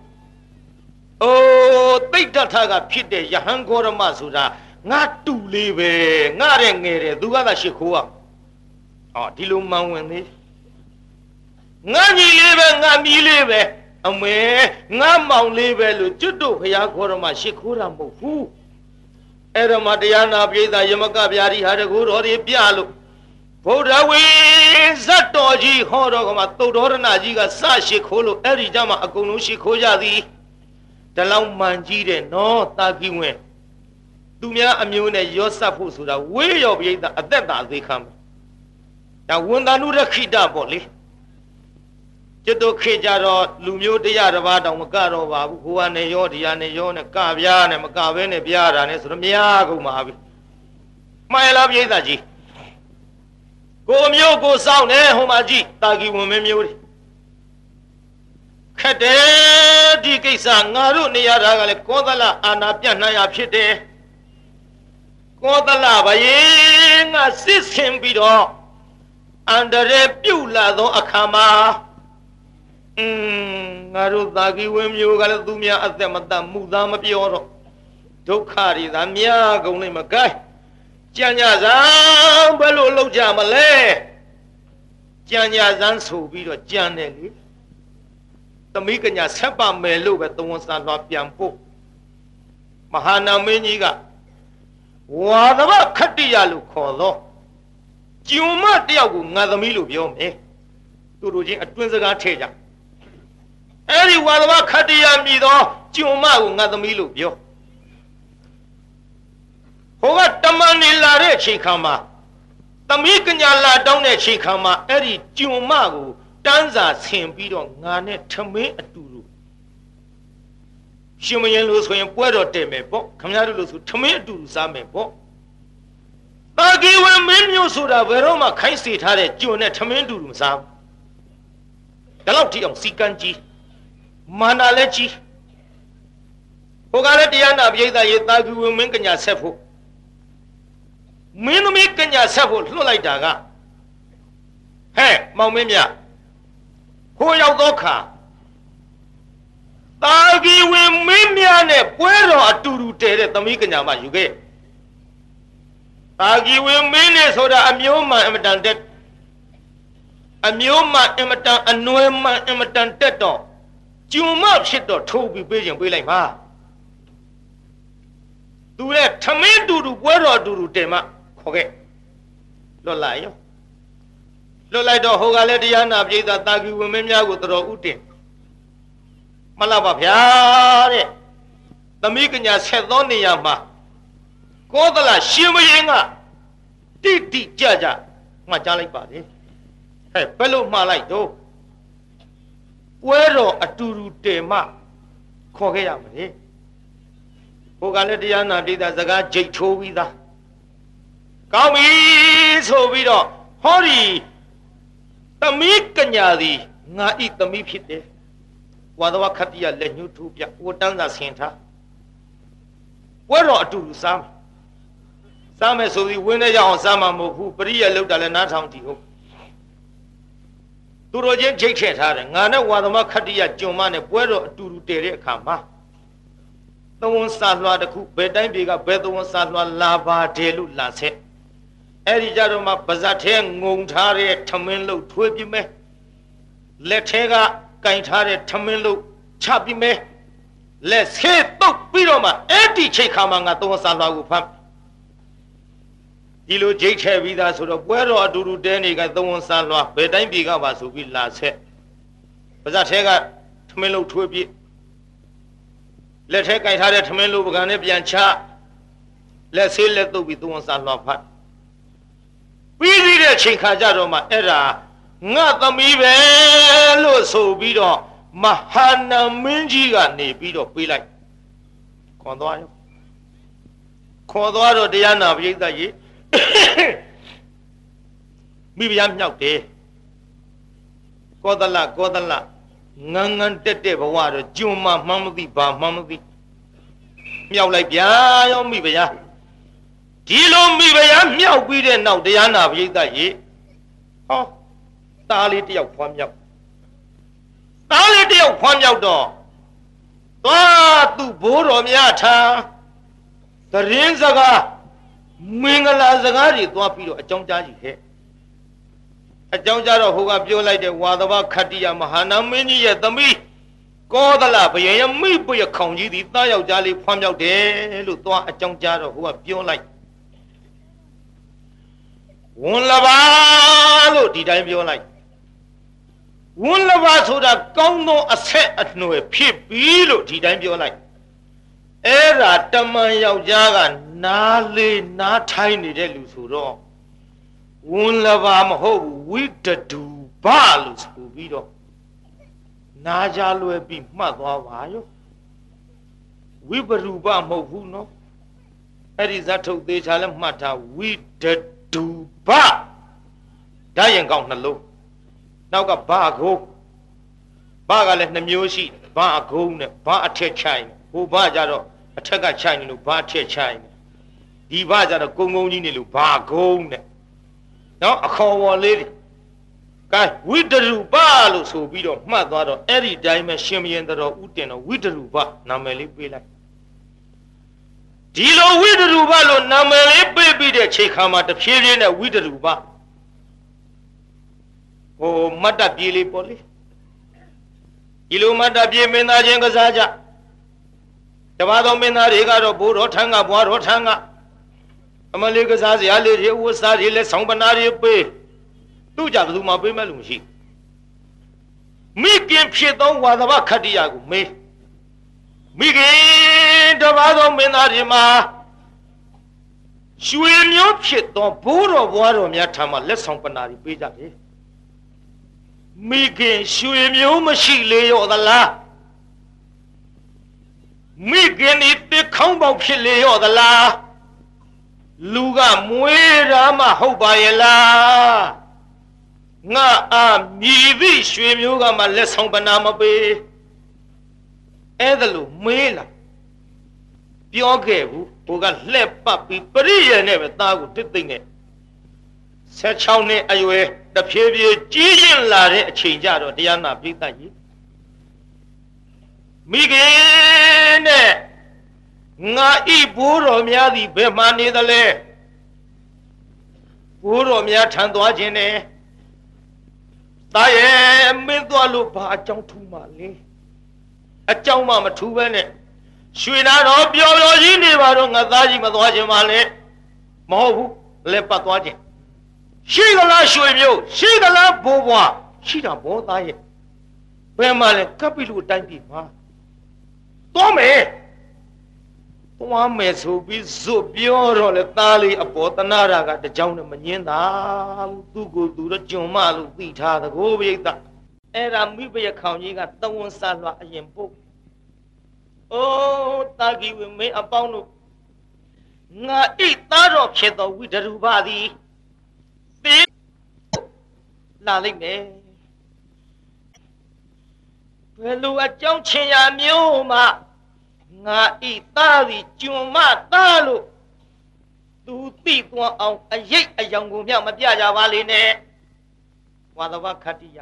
။အိုးတိတ်တထကဖြစ်တဲ့ယဟန်ဂေါရမဆိုတာငါတူလေးပဲငါတဲ့ငယ်တယ်သူကသာရှင်းခိုးအောင်။အော်ဒီလိုမှန်ဝင်သေးငါညီလေးပဲငါမီးလေးပဲအမေငါမောင်လေးပဲလို့ကျွတ်တို့ဖယားဂေါရမရှင်းခိုးတာမဟုတ်ဘူး။ အဲ့တော့မှတရားနာပိဿယမကဗျာဒီဟာတကူတော်တွေပြလို့ဗုဒ္ဓဝေဇတ်တော်ကြီးဟောတော်ကမှသုတ်တော်ရဏကြီးကစရှိခိုးလို့အဲ့ဒီကြမှာအကုန်လုံးရှိခိုးကြသည်တလောင်းမှန်ကြီးတဲ့နော်တာကီဝင်သူများအမျိုးနဲ့ရောစပ်ဖို့ဆိုတာဝေးရောပိဿအသက်သာသေးခံမယ်ဒါဝန်တန်ုရခိတပေါ့လေ ကျွတ်တို့ခေကြတော့လူမျိုးတရားတစ်ပါးတောင်မကတော့ပါဘူးဟိုကနေရောဒီကနေရောနဲ့ကပြားနဲ့မကဘဲနဲ့ပြားတာနဲ့ဆိုတော့မရကုန်ပါဘူးမှန်ရလားပြိဿကြီးကိုမျိုးကိုစောင့်နေဟိုမှာကြည့်တာကီဝင်မင်းမျိုးတွေခက်တယ်ဒီကိစ္စငါတို့နေရတာကလည်းကောသလအာနာပြန့်နှံ့ရဖြစ်တယ်ကောသလဘယေငါစစ်ဆင်ပြီးတော့အန္တရာယ်ပြုတ်လာသောအခါမှာ อืมငါတို့သာကီဝင်းမျိုးကလည်းသူများအသက်မတတ်မှုသားမပြောတော့ဒုက္ခတွေသာများကုန်လိမ့်မကိုင်းကြံ့ကြစမ်းဘယ်လိုလုပ်ကြမလဲကြံ့ကြစမ်းဆိုပြီးတော့ကြံတယ်လေသမီးကညာဆက်ပါမယ်လို့ပဲသဝန်စာလွှာပြန်ဖို့မဟာနာမင်းကြီးကဝါသဘခတ္တိယလို့ခေါ်တော့ကျုံမတယောက်ကိုငါသမီးလို့ပြောမယ်သူတို့ချင်းအတွင်းစကားထည့်ကြ အဲ့ဒီဝါသဘခတ္တိယမြည်သောကျုံမကိုငါသမီးလို့ပြောဟိုကတမန်နေလာတဲ့အချိန်ခါမှာသမီးကညာလာတောင်းတဲ့အချိန်ခါမှာအဲ့ဒီကျုံမကိုတန်းစာဆင်ပြီးတော့ငါနဲ့ထမင်းအတူတူရှင်မရင်လို့ဆိုရင်ပွဲတော်တည်မယ်ပေါ့ခမရတို့လို့ဆိုထမင်းအတူတူစားမယ်ပေါ့တာကီဝမင်းမျိုးဆိုတာဘယ်တော့မှခိုင်းစေထားတဲ့ကျုံနဲ့ထမင်းအတူတူမစားဘူးဒါတော့ထိအောင်စီကန်းကြီး မာနာလည်းကြီးဟိုကလည်းတရားနာပိဋကရေးတာကီဝမင်းကညာဆက်ဖို့မင်းသမီးကညာဆက်ဖို့လွှတ်လိုက်တာကဟဲ့မောင်မင်းမြခိုးရောက်သောခါတာဂီဝင်မင်းများနဲ့ပွဲတော်အတူတူတည်တဲ့သမီးကညာမယူခဲ့တာဂီဝင်မင်းနဲ့ဆိုတာအမျိုးမှန်အမတန်တက်အမျိုးမှန်အမတန်အနွယ်မှန်အမတန်တက်တော့ ကျုံမဖြစ်တော့ထိုးပြီးပေးခြင်းပေးလိုက်ပါသူရဲ့ထမင်းတူတူပွဲတော်အတူတူတည်မှခေါ်ခဲ့လွတ်လိုက်ရောလွတ်လိုက်တော့ဟိုကလည်းတရားနာပြေသာတာကီဝင်မင်းများကိုတော်ဥတင်မလားပါဗျာတဲ့သမီးကညာဆက်သောနေရာမှာကောသလရှင်မရင်ကတိတိကြကြမှတ်ကြားလိုက်ပါလေဟဲ့ဘယ်လိုမှားလိုက်တော့ ပွဲတော်အတူတူတည်မှခေါ်ခဲ့ရမလဲဟိုကလည်းတရားနာပိသစကားကြိတ်ထိုးပြီးသားကောင်းပြီဆိုပြီးတော့ဟောဒီသမီးကညာသည်ငါဤသမီးဖြစ်တယ်ဝါသဝခတ္တိယလက်ညှိုးထိုးပြဟိုတန်းသာဆင်ထားပွဲတော်အတူတူစားမယ်စားမယ်ဆိုပြီးဝင်းနေကြအောင်စားမှာမဟုတ်ဘူးပရိယလောက်တာလည်းနားထောင်ကြည့်ဟုတ် သူတို့ချင်းချိတ်ထည့်ထားတယ်ငါနဲ့ဝါသမခတ္တိယကြုံမနဲ့ပွဲတော်အတူတူတည်တဲ့အခါမှာသဝန်းစာလွှာတစ်ခုဘယ်တိုင်းပြေကဘယ်သဝန်းစာလွှာလာပါတယ်လို့လာဆက်အဲ့ဒီကြတော့မှပါဇက်ထဲငုံထားတဲ့ထမင်းလို့ထွေးပြမယ်လက်ထဲကကင်ထားတဲ့ထမင်းလို့ချပြမယ်လက်ဆေးတုတ်ပြီးတော့မှအဲ့ဒီချိန်ခါမှာငါသဝန်းစာလွှာကိုဖမ်း ဒီလိုဂျိတ်ထဲပြီးသားဆိုတော့ပွဲတော်အတူတူတဲနေကသဝန်းစာလွှာဘယ်တိုင်းပြေကပါဆိုပြီးလာဆက်ပါဇက်ထဲကထမင်းလို့ထွေးပြလက်ထဲကင်ထားတဲ့ထမင်းလို့ပကံနဲ့ပြန်ချလက်ဆေးလက်တုပ်ပြီးသဝန်းစာလွှာဖတ်ပြီးသေးတဲ့ချိန်ခါကြတော့မှအဲ့ဒါငါသမီးပဲလို့ဆိုပြီးတော့မဟာနာမင်းကြီးကနေပြီးတော့ပေးလိုက်ခွန်သွားရောခေါ်သွားတော့တရားနာပရိသတ်ကြီး မိဖုရားမြောက်တယ်ကောသလကောသလငန်းငန်းတက်တဲ့ဘဝတော့ကျွန်းမမှန်းမသိဘာမှန်းမသိမြောက်လိုက်ဗျာရောမိဖုရားဒီလိုမိဖုရားမြောက်ပြီးတဲ့နောက်တရားနာပရိသတ်ကြီးဟောသားလေးတယောက်ဖွားမြောက်သားလေးတယောက်ဖွားမြောက်တော့သွားသူ့ဘိုးတော်များထားတရင်စကား မင်္ဂလာစကားတွေသွားပြီးတော့အကြောင်းကြားကြည့်ဟဲ့အကြောင်းကြားတော့ဟိုကပြောလိုက်တဲ့ဝါသဘခတ္တိယမဟာနာမင်းကြီးရဲ့သမီးကောသလဘယံရမိပွေခေါင်ကြီးသည်တားယောက်ျားလေးဖွားမြောက်တယ်လို့သွားအကြောင်းကြားတော့ဟိုကပြောလိုက်ဝန်လပါလို့ဒီတိုင်းပြောလိုက်ဝန်လပါဆိုတာကောင်းသောအဆက်အနှွယ်ဖြစ်ပြီလို့ဒီတိုင်းပြောလိုက်အဲ့ဒါတမန်ယောက်ျားက နားလေးနားထိုင်းနေတဲ့လူဆိုတော့ဝန်လပါမဟုတ်ဘူးဝိတတူဘလို့ဆိုပြီးတော့နားကြလွယ်ပြီးမှတ်သွားပါရောဝိပရူပမဟုတ်ဘူးနော်အဲ့ဒီဇတ်ထုတ်သေးချာလဲမှတ်ထားဝိတတူဘဓာတ်ရင်ကောင်းနှလုံးနောက်ကဘာကုန်းဘာကလည်းနှမျိုးရှိဘာအကုန်းနဲ့ဘာအထက်ချိုင်ဟိုဘာကြတော့အထက်ကချိုင်နေလို့ဘာအထက်ချိုင် ဒီဘာကြတော့ကုန်းကုန်းကြီးနေလို့ဘာကုန်းနဲ့နော်အခေါ်ဝေါ်လေးတွေကဲဝိတရူပလို့ဆိုပြီးတော့မှတ်သွားတော့အဲ့ဒီတိုင်းပဲရှင်မယင်တော်ဥတင်တော်ဝိတရူပနာမည်လေးပေးလိုက်ဒီလိုဝိတရူပလို့နာမည်လေးပေးပြီးတဲ့ချိန်ခါမှာတဖြည်းဖြည်းနဲ့ဝိတရူပဟိုမတ်တပြေးလေးပေါ့လေဒီလိုမတ်တပြေးမင်းသားချင်းကစားကြတပါးသောမင်းသားတွေကတော့ဘိုးတော်ထန်းကဘွားတော်ထန်းကအ မလေးကစားစရာလေးတွေဝတ်စားတွေလည်းဆောင်းပနာတွေပေးသူ့ကြဘယ်သူမှပေးမဲ့လူမရှိမိခင်ဖြစ်သောဝါသဘခတ္တိယကိုမေးမိခင်တပါးသောမင်းသားတွေမှာရွှေမျိုးဖြစ်သောဘိုးတော်ဘွားတော်များထံမှာလက်ဆောင်ပနာတွေပေးကြတယ်မိခင်ရွှေမျိုးမရှိလေရောသလားမိခင်ဒီတစ်ခေါင်းပေါက်ဖြစ်လေရောသလား လူကမွေးတာမှဟုတ်ပါရဲ့လားငါအာမြည်သည့်ရွှေမျိုးကမှလက်ဆောင်ပနာမပေးအဲ့ဒါလို့မေးလာပြောခဲ့ဘူးဟိုကလှက်ပတ်ပြီးပရိယေနဲ့ပဲသားကိုတစ်သိမ့်နဲ့16နှစ်အရွယ်တဖြည်းဖြည်းကြီးရင်လာတဲ့အချိန်ကြတော့တရားနာပိဋကကြီးမိခင်နဲ့ ငါဤဘိုးတော်များသည်ဘယ်မှနေသလဲဘိုးတော်များထံသွားခြင်းနဲ့တာရဲ့မင်းသွားလို့ဘာအကြောင်းထူးမှလဲအကြောင်းမှမထူးပဲနဲ့ရွှေနာတော်ပျော်ပျော်ကြီးနေပါတော့ငါသားကြီးမသွားခြင်းပါလေမဟုတ်ဘူးလက်ပတ်သွားခြင်းရှိကလားရွှေမျိုးရှိကလားဘိုးဘွားရှိတာဘောသားရဲ့ဘယ်မှာလဲကပ်ပြီလို့တိုင်းပြီမှာသွားမယ် သွားမယ်ဆိုပြီးဇွတ်ပြောတော့လေသားလေးအပေါ်တနာရာကတကြောင်နဲ့မငင်းတာဘူးသူ့ကိုယ်သူတော့ကြုံမလို့သိထားသကိုပိဋကအဲ့ဒါမိဘရခေါင်ကြီးကတဝန်ဆလွာအရင်ပုတ်အိုးတာဂီဝမင်းအပေါင်းတို့ငါဣသားတော်ဖြစ်သောဝိဒရုပါသည်သေလာလိုက်မယ်ဘယ်လိုအကြောင်းချင်ရမျိုးမှ ငါဤသားသည်ကျွန်မသားလို့သူသိသွားအောင်အရေးအယောင်ကိုမြောက်မပြကြပါလေနဲ့ဝါသဝခတ္တိယ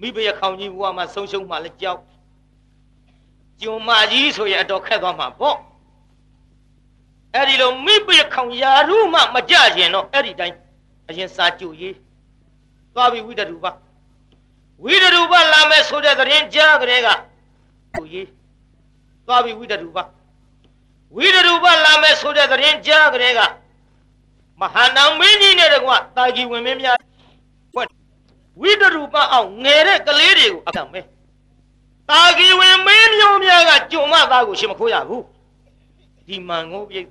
မိဘရခေါင်ကြီးဘုရားမှာဆုံးရှုံးမှလည်းကြောက်ကျွန်မကြီးဆိုရင်အတော်ခက်သွားမှာပေါ့အဲ့ဒီလိုမိဘရခေါင်ယာရုမှမကြခြင်းတော့အဲ့ဒီတိုင်းအရင်စာကြိုရေးသွားပြီဝိတ္တရူပဝိတ္တရူပလာမယ်ဆိုတဲ့သတင်းကြားကြတဲ့ကကြိုရေး သွားပြီဝိတ္တရူပဝိတ္တရူပလာမယ်ဆိုတဲ့သတင်းကြားကြတဲ့ကမဟာနာမင်းကြီးနဲ့တကွတာဂီဝင်မင်းများဖွင့်ဝိတ္တရူပအောင်ငယ်တဲ့ကလေးတွေကိုအကံမဲတာဂီဝင်မင်းမျိုးများကကြုံမသားကိုရှင်မခိုးရဘူးဒီမန်ငုံပြိဿ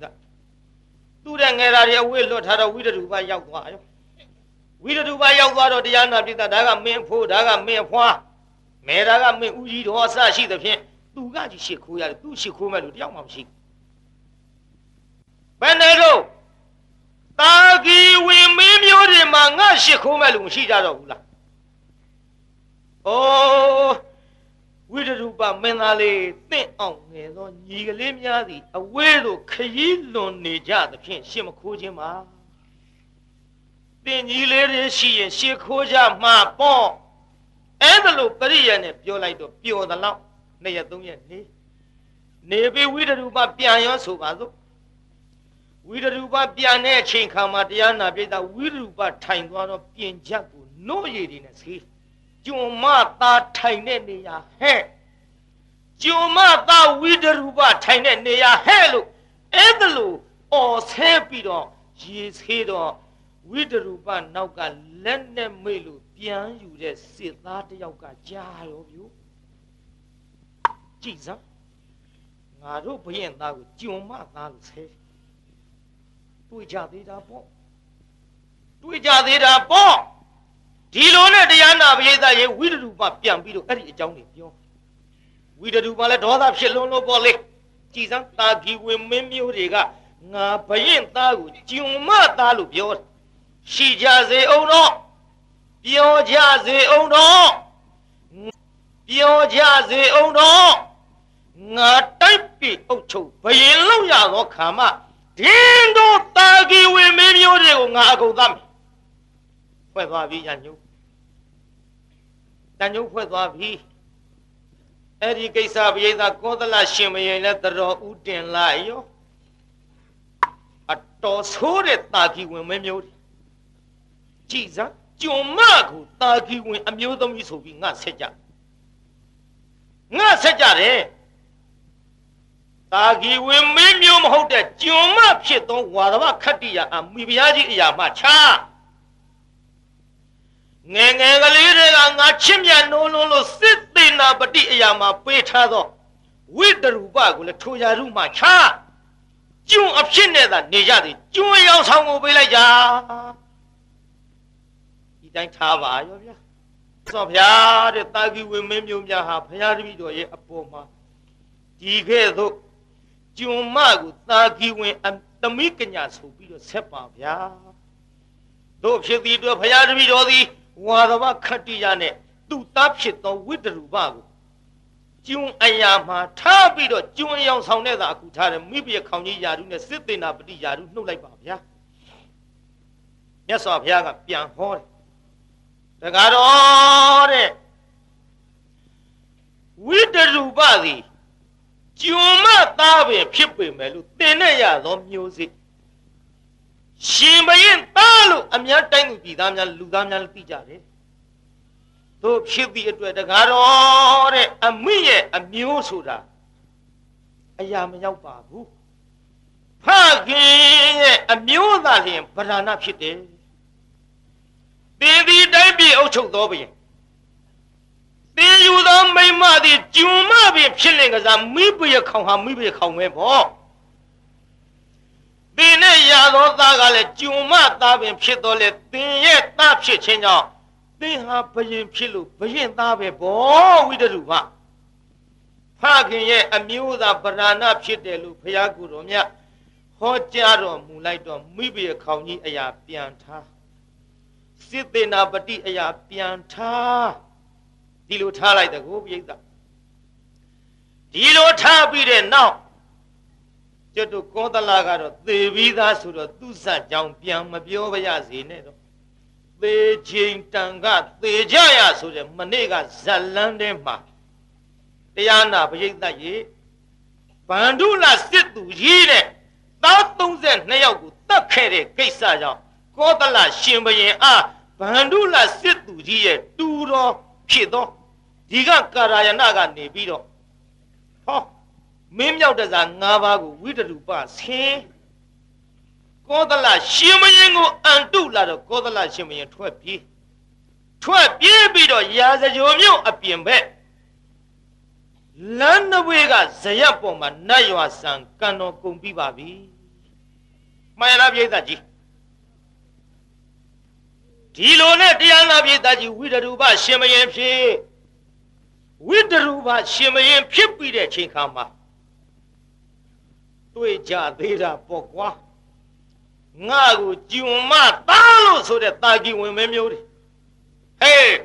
သူ့တဲ့ငယ်သားတွေအဝေးလွတ်ထားတော့ဝိတ္တရူပရောက်သွားရောဝိတ္တရူပရောက်သွားတော့တရားနာပြိဿဒါကမင်းဖိုးဒါကမင်းဖွားမဲဒါကမင်းဦးကြီးတော်အစရှိသဖြင့် သူကကြီးရှ िख ိုးရတယ်သူရှ िख ိုးမဲ့လူတယောက်မှမရှိဘယ်နဲ့တော့တာဂီဝင်မင်းမျိုးတွေမှာငါရှ िख ိုးမဲ့လူမရှိကြတော့ဘူးလားဩဝိတရူပမင်းသားလေးတင့်အောင်ငယ်သောညီကလေးများသည်အဝေးသို့ခရီးလွန်နေကြသဖြင့်ရှ िख မခိုးခြင်းပါတင်ကြီးလေးတွေရှိရင်ရှ िख ိုးကြမှာပေါ့အဲ့ဒါလို့ပရိယနဲ့ပြောလိုက်တော့ပျော်သလောက် နှစ်ရက်သုံးရက်နေနေပြီးဝိတရူပပြန်ရောဆိုပါစို့ဝိတရူပပြန်တဲ့အချိန်ခါမှာတရားနာပြိတ္တာဝိတရူပထိုင်သွားတော့ပြင်ချက်ကိုနို့ရည်တွေနဲ့ဆေးကျွံမသားထိုင်တဲ့နေရာဟဲ့ကျွံမသားဝိတရူပထိုင်တဲ့နေရာဟဲ့လို့အဲ့ဒါလို့အော်ဆဲပြီးတော့ရေဆေးတော့ဝိတရူပနောက်ကလက်နဲ့မိတ်လို့ပြန်ယူတဲ့စစ်သားတယောက်ကကြားရောဗျို့ ကြည်စမ်းငါတို့ဘရင်သားကိုကြုံမသားလို့ဆဲတွေ့ကြသေးတာပေါ့တွေ့ကြသေးတာပေါ့ဒီလိုနဲ့တရားနာပရိသတ်ရေဝိတရူပပြန်ပြီးတော့အဲ့ဒီအကြောင်းတွေပြောဝိတရူပလည်းဒေါသဖြစ်လွန်းလို့ပေါ့လေကြည်စမ်းတာဂီဝင်မင်းမျိုးတွေကငါဘရင်သားကိုကြုံမသားလို့ပြောရှိကြစေအောင်တော့ပြောကြစေအောင်တော့ပြောကြစေအောင်တော့ ငါတိုက်ပြီအုပ်ချုပ်ဘယင်လောက်ရသောခါမဒင်းတို့တာဂီဝင်မင်းမျိုးတွေကိုငါအကုန်သတ်မယ်ဖွဲ့သွားပြီညညုတန်ညုဖွဲ့သွားပြီအဲ့ဒီကိစ္စပိယသာကောသလရှင်မရင်လည်းတတော်ဥတင်လိုက်ရောအတော်ဆိုးတဲ့တာဂီဝင်မင်းမျိုးတွေကြည်စမ်းကြုံမကိုတာဂီဝင်အမျိုးသမီးဆိုပြီးငါဆက်ကြငါဆက်ကြတယ် တာဂီဝင်မင်းမျိုးမဟုတ်တဲ့ကျွံမဖြစ်သောဝါဒဝခတ္တိယအမိဖုရားကြီးအရာမှခြားငယ်ငယ်ကလေးတွေကငါချစ်မြတ်နိုးလုံးလို့စစ်သေးနာပတိအရာမှာပေးထားသောဝိတရူပကိုလည်းထိုရာရုမှခြားကျွံအဖြစ်နဲ့သာနေကြသည်ကျွံရောင်ဆောင်ကိုပေးလိုက်ကြဒီတိုင်းထားပါရောဗျာသောဗျာတဲ့တာဂီဝင်မင်းမျိုးများဟာဘုရားတပည့်တော်ရဲ့အပေါ်မှာဒီကဲ့သို့ ကျွံမကိုသာဂီဝင်သမီးကညာဆိုပြီးတော့ဆက်ပါဗျာတို့ဖြစ်သည်တို့ဘုရားတပည့်တော်သည်ဝါသဝခတ္တိယနဲ့သူ့သားဖြစ်သောဝိတ္တရူပကိုကျွန်းအရာမှာထားပြီးတော့ကျွန်းရောင်ဆောင်တဲ့သာအခုထားတယ်မိဘခေါင်ကြီးယာရုနဲ့စစ်သေးနာပတိယာရုနှုတ်လိုက်ပါဗျာမြတ်စွာဘုရားကပြန်ဟောတယ်တကားတော့တဲ့ဝိတ္တရူပသည် ကျွံမသားပင်ဖြစ်ပေမဲ့လို့သင်နဲ့ရသောမျိုးစိရှင်ဘရင်သားလို့အများတိုင်းသူပြည်သားများလူသားများသိကြတယ်တို့ဖြစ်ပြီးအတွက်တကားတော့တဲ့အမိရဲ့အမျိုးဆိုတာအရာမရောက်ပါဘူးဖခင်ရဲ့အမျိုးသားလျင်ဗราဏဖြစ်တယ်သင်ဒီတိုင်းပြည်အုပ်ချုပ်တော်ဘုရင် သင်ယူသောမိမသည်ဂျုံမပင်ဖြစ်လင်ကစားမိဘရခေါင်ဟာမိဘရခေါင်ပဲပေါ့သင်နဲ့ရသောသားကလည်းကျုံမသားပင်ဖြစ်တော်လေသင်ရဲ့သားဖြစ်ခြင်းကြောင့်သင်ဟာဘယင်ဖြစ်လို့ဘယင်သားပဲဘောဝိတရုကဖခင်ရဲ့အမျိုးသားဗราဏဖြစ်တယ်လို့ဘုရားကိုယ်တော်မြတ်ဟောကြားတော်မူလိုက်တော့မိဘရဲ့ခေါင်းကြီးအရာပြန်ထားစစ်သေနာပတိအရာပြန်ထား ဒီလိုထားလိုက်တဲ့ကိုပြိဿဒီလိုထားပြီးတဲ့နောက်ကျွတ်တို့ကောသလကတော့သေပြီးသားဆိုတော့သူ့ဆတ်ကြောင်ပြန်မပြောပါရစေနဲ့တော့သေချိန်တန်ကသေကြရဆိုတဲ့မနေ့ကဇက်လန်းထဲမှာတရားနာပရိသတ်ရေဗန္ဓုလစစ်သူကြီးတဲ့သား32ယောက်ကိုတတ်ခဲ့တဲ့ကိစ္စကြောင့်ကောသလရှင်ဘရင်အားဗန္ဓုလစစ်သူကြီးရဲ့တူတော်ဖြစ်သော ဒီကကာရယနာကနေပြီးတော့ဟောမင်းမြောက်တဲ့စာ၅ပါးကိုဝိတရူပဆင်းကောသလရှင်မင်းကိုအန်တုလာတော့ကောသလရှင်မင်းထွက်ပြေးထွက်ပြေးပြီးတော့ရာဇကြိုမြို့အပြင်ဘက်လမ်းနဝေကဇရက်ပေါ်မှာနတ်ရွာဆံကန်တော်ကုန်ပြီးပါပြီမှန်လားပြိဿကြီးဒီလိုနဲ့တရားနာပြိဿကြီးဝိတရူပရှင်မင်းဖြစ် ဝိတရူပရှင်မင်းဖြစ်ပြီးတဲ့ချိန်ခါမှာတွေ့ကြသေးတာပေါ့ကွာငါကိုကြုံမသားလို့ဆိုတဲ့တာကီဝင်မဲမျိုးတွေဟေး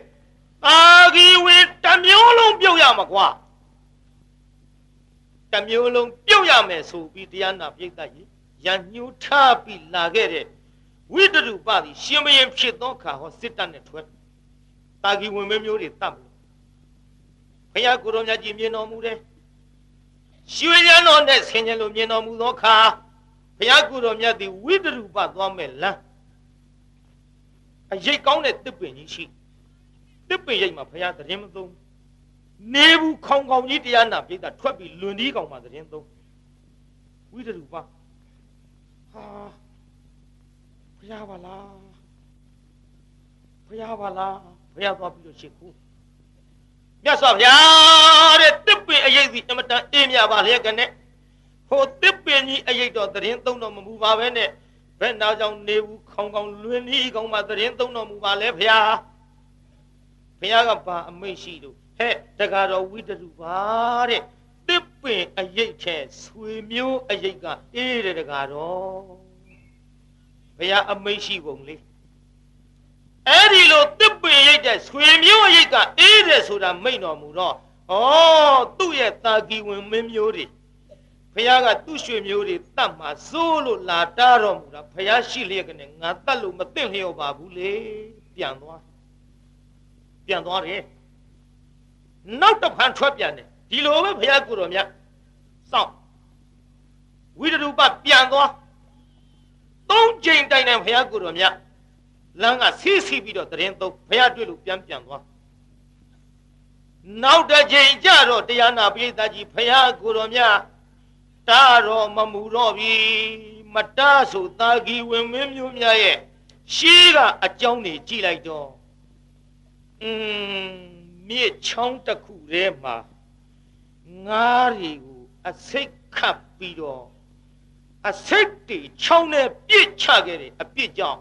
တာကီဝင်တစ်မျိုးလုံးပြုတ်ရမှာကွာတစ်မျိုးလုံးပြုတ်ရမယ်ဆိုပြီးတရားနာပြိဿကြီးရန်ညှိုးထားပြီးလာခဲ့တဲ့ဝိတရုပသည်ရှင်မင်းဖြစ်သောခါဟောစစ်တပ်နဲ့ထွက်တာကီဝင်မဲမျိုးတွေတတ်မလို့ ဘုရားကိုရောမြတ်ကြီးမြင်တော်မူတယ်ရွှေရန်တော်နဲ့ဆင်ញံလိုမြင်တော်မူသောခါဘုရားကိုယ်တော်မြတ်သည်ဝိတရုပသွားမဲ့လမ်းအရိတ်ကောင်းတဲ့တစ်ပင်ကြီးရှိတစ်ပင်ရိတ်မှာဘုရားသတင်းမသုံးနေဘူးခေါင်ခေါင်ကြီးတရားနာပြိတ္တာထွက်ပြီးလွန်ဒီကောင်မှာသတင်းသုံးဝိတရုပဟာဘုရားပါလားဘုရားပါလားဘုရားသွားပြီးတော့ရှ िख ူ မြတ်စွာဘုရားတဲ့တစ်ပင်အရေးစီအမတန်အေးမြပါလျက်ကနေဟိုတစ်ပင်ကြီးအရေးတော်သတင်းသုံးတော်မမူပါပဲနဲ့ဘယ်နာကြောင့်နေဘူးခေါင်ခေါင်လွင်ဤကောင်မှသတင်းသုံးတော်မူပါလဲဘုရားဘုရားကဘာအမိတ်ရှိလို့ဟဲ့တကားတော်ဝိတရုပါတဲ့တစ်ပင်အရေးထဲဆွေမျိုးအရေးကအေးတဲ့တကားတော်ဘုရားအမိတ်ရှိပုံလေး အဲ့ဒီလိုတစ်ပင်ရိတ်တဲ့ဆွေမျိုးရိတ်ကအေးတယ်ဆိုတာမိန့်တော်မူတော့ဩသူ့ရဲ့တာကီဝင်မင်းမျိုးတွေဖះကသူ့ရွှေမျိုးတွေတတ်မှာစိုးလို့လာတားတော်မူတာဖះရှိလျက်ကနေငါတတ်လို့မသိလျော်ပါဘူးလေပြန်သွားပြန်သွားတယ်နောက်တစ်ဖန်ထွက်ပြန်တယ်ဒီလိုပဲဖះကိုတော်မြတ်စောင့်ဝိတရူပပြန်သွားသုံးချိန်တိုင်တိုင်ဖះကိုတော်မြတ် လမ်းကဆီးဆီးပြီးတော့တရင်သုံးဘုရားတွေ့လို့ပြန်ပြန်သွားနောက်တစ်ချိန်ကြတော့တရားနာပိဋကကြီးဘုရားကိုတော်မြတ်တားတော့မမူတော့ပြီမတားဆိုသာဂီဝင်မင်းမျိုးများရဲ့ရှေးကအကြောင်းတွေကြည့်လိုက်တော့อืมမြစ်ချောင်းတစ်ခုထဲမှာငါးတွေကိုအစိတ်ခတ်ပြီးတော့အစိတ်တွေချောင်းနဲ့ပြစ်ချခဲ့တယ်အပြစ်ကြောင့်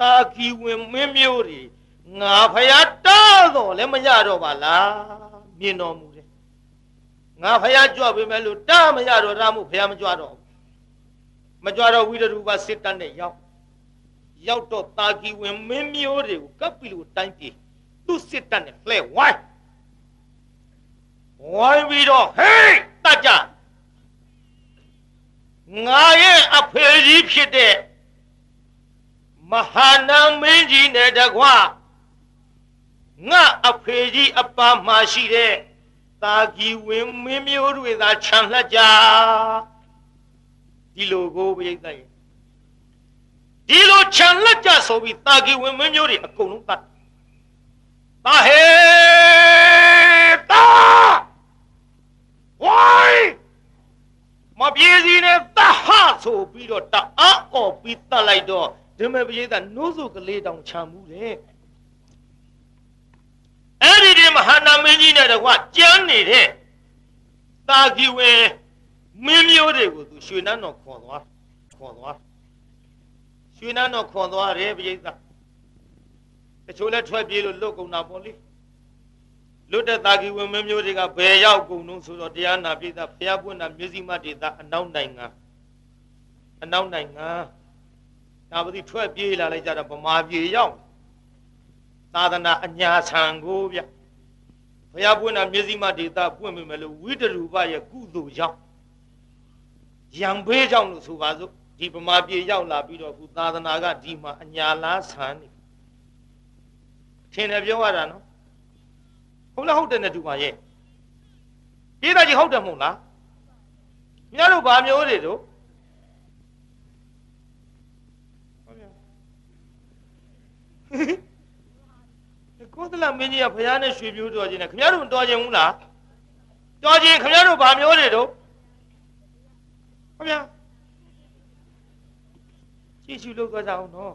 တာကီဝင်မင်းမျိုးတွေငါဖယားတားတော့လည်းမရတော့ပါလားမြင်တော်မူတယ်ငါဖယားကြွပေးမယ်လို့တားမရတော့တာမို့ဖယားမကြွတော့မကြွတော့ဝိရူပစစ်တတ်နဲ့ရောက်ရောက်တော့တာကီဝင်မင်းမျိုးတွေကိုကပ်ပြီးလို့တိုင်းပြေသူ့စစ်တတ်နဲ့လှဲဝိုင်းဝိုင်းပြီးတော့ဟေးတတ်ကြငါရဲ့အဖေကြီးဖြစ်တဲ့ မဟာနာမင်းကြီးနဲ့တကွငါအဖေကြီးအပါမှရှိတဲ့တာကီဝင်မင်းမျိုးတွေသာခြံလှက်ကြဒီလိုကိုပြိတ္တရဲ့ဒီလိုခြံလက်ကြဆိုပြီးတာကီဝင်မင်းမျိုးတွေအကုန်လုံးတတ်တာဟေတာဝိုင်းမပြေစီနဲ့တဟဆိုပြီးတော့တအားအော်ပြီးတတ်လိုက်တော့ ဓမ္မပရိသတ်နှိုးစုကလေးတောင်ခြံမှုတယ်အဲ့ဒီဒီမဟာနာမင်းကြီးနဲ့တကွကြမ်းနေတဲ့တာကီဝင်မင်းမျိုးတွေကိုသူရွှေနန်းတော်ခေါ်သွားခေါ်သွားရွှေနန်းတော်ခေါ်သွားတယ်ပြိဿတချို့လဲထွက်ပြေးလို့လွတ်ကုန်တာပေါ့လေလွတ်တဲ့တာကီဝင်မင်းမျိုးတွေကဘယ်ရောက်ကုန်တော့ဆိုတော့တရားနာပြိဿဘုရားပွင့်တာမျက်စိမဒေတာအနောက်နိုင်ငံအနောက်နိုင်ငံ ဒါပတိထွက်ပြေးလာလိုက်ကြတော့ဗမာပြည်ရောက်သာသနာအညာဆံကိုဗျဘုရားပွင့်တာမျက်စိမဒေတာပွင့်မိမယ်လို့ဝိတရူပရဲ့ကုသိုလ်ကြောင့်ရံဘေးကြောင့်လို့ဆိုပါစို့ဒီဗမာပြည်ရောက်လာပြီးတော့ခုသာသနာကဒီမှာအညာလားဆန်းနေထင်တယ်ပြောရတာနော်ဟုတ်လားဟုတ်တယ်နဲ့တူပါရဲ့ပြည်သားကြီးဟုတ်တယ်မဟုတ်လားမြတ်တို့ဗာမျိုးတွေတို့ ကိုသလမင်းကြီးကဘုရားနဲ့ရွှေမျိုးတော်ခြင်းနဲ့ခင်ဗျားတို့တော်ခြင်းဘူးလားတော်ခြင်းခင်ဗျားတို့ဗာမျိုးတွေတို့ခင်ဗျာကြည့်ရှုလုပ်သွားကြအောင်နော်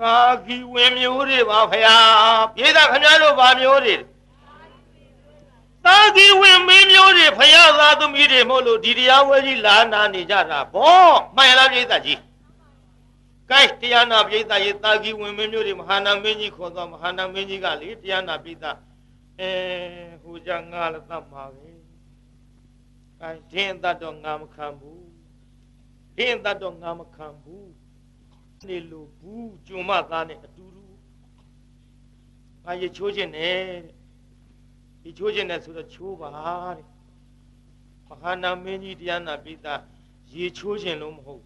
သာကီဝင်မျိုးတွေပါဖရာပြေးတာခင်ဗျားတို့ဗာမျိုးတွေသာကီဝင်မင်းမျိုးတွေဖရာသားသမီးတွေမဟုတ်လို့ဒီတရားဝဲကြီးလာနာနေကြတာဗောမှန်လားပြေးတာကြီး ကဲတရားနာပိဋကရေတာကီဝင်မင်းမျိုးတွေမဟာနာမင်းကြီးခေါ်သွားမဟာနာမင်းကြီးကလေတရားနာပိဋကအဲဟိုကြငါလည်းတတ်မှာပဲအဲဒင်းတတ်တော့ငါမခံဘူးဒင်းတတ်တော့ငါမခံဘူးနေလို့ဘူးကျွမသားနဲ့အတူတူငါရေချိုးခြင်းနဲ့ရေချိုးခြင်းနဲ့ဆိုတော့ချိုးပါတဲ့မဟာနာမင်းကြီးတရားနာပိဋကရေချိုးခြင်းလို့မဟုတ်ဘူး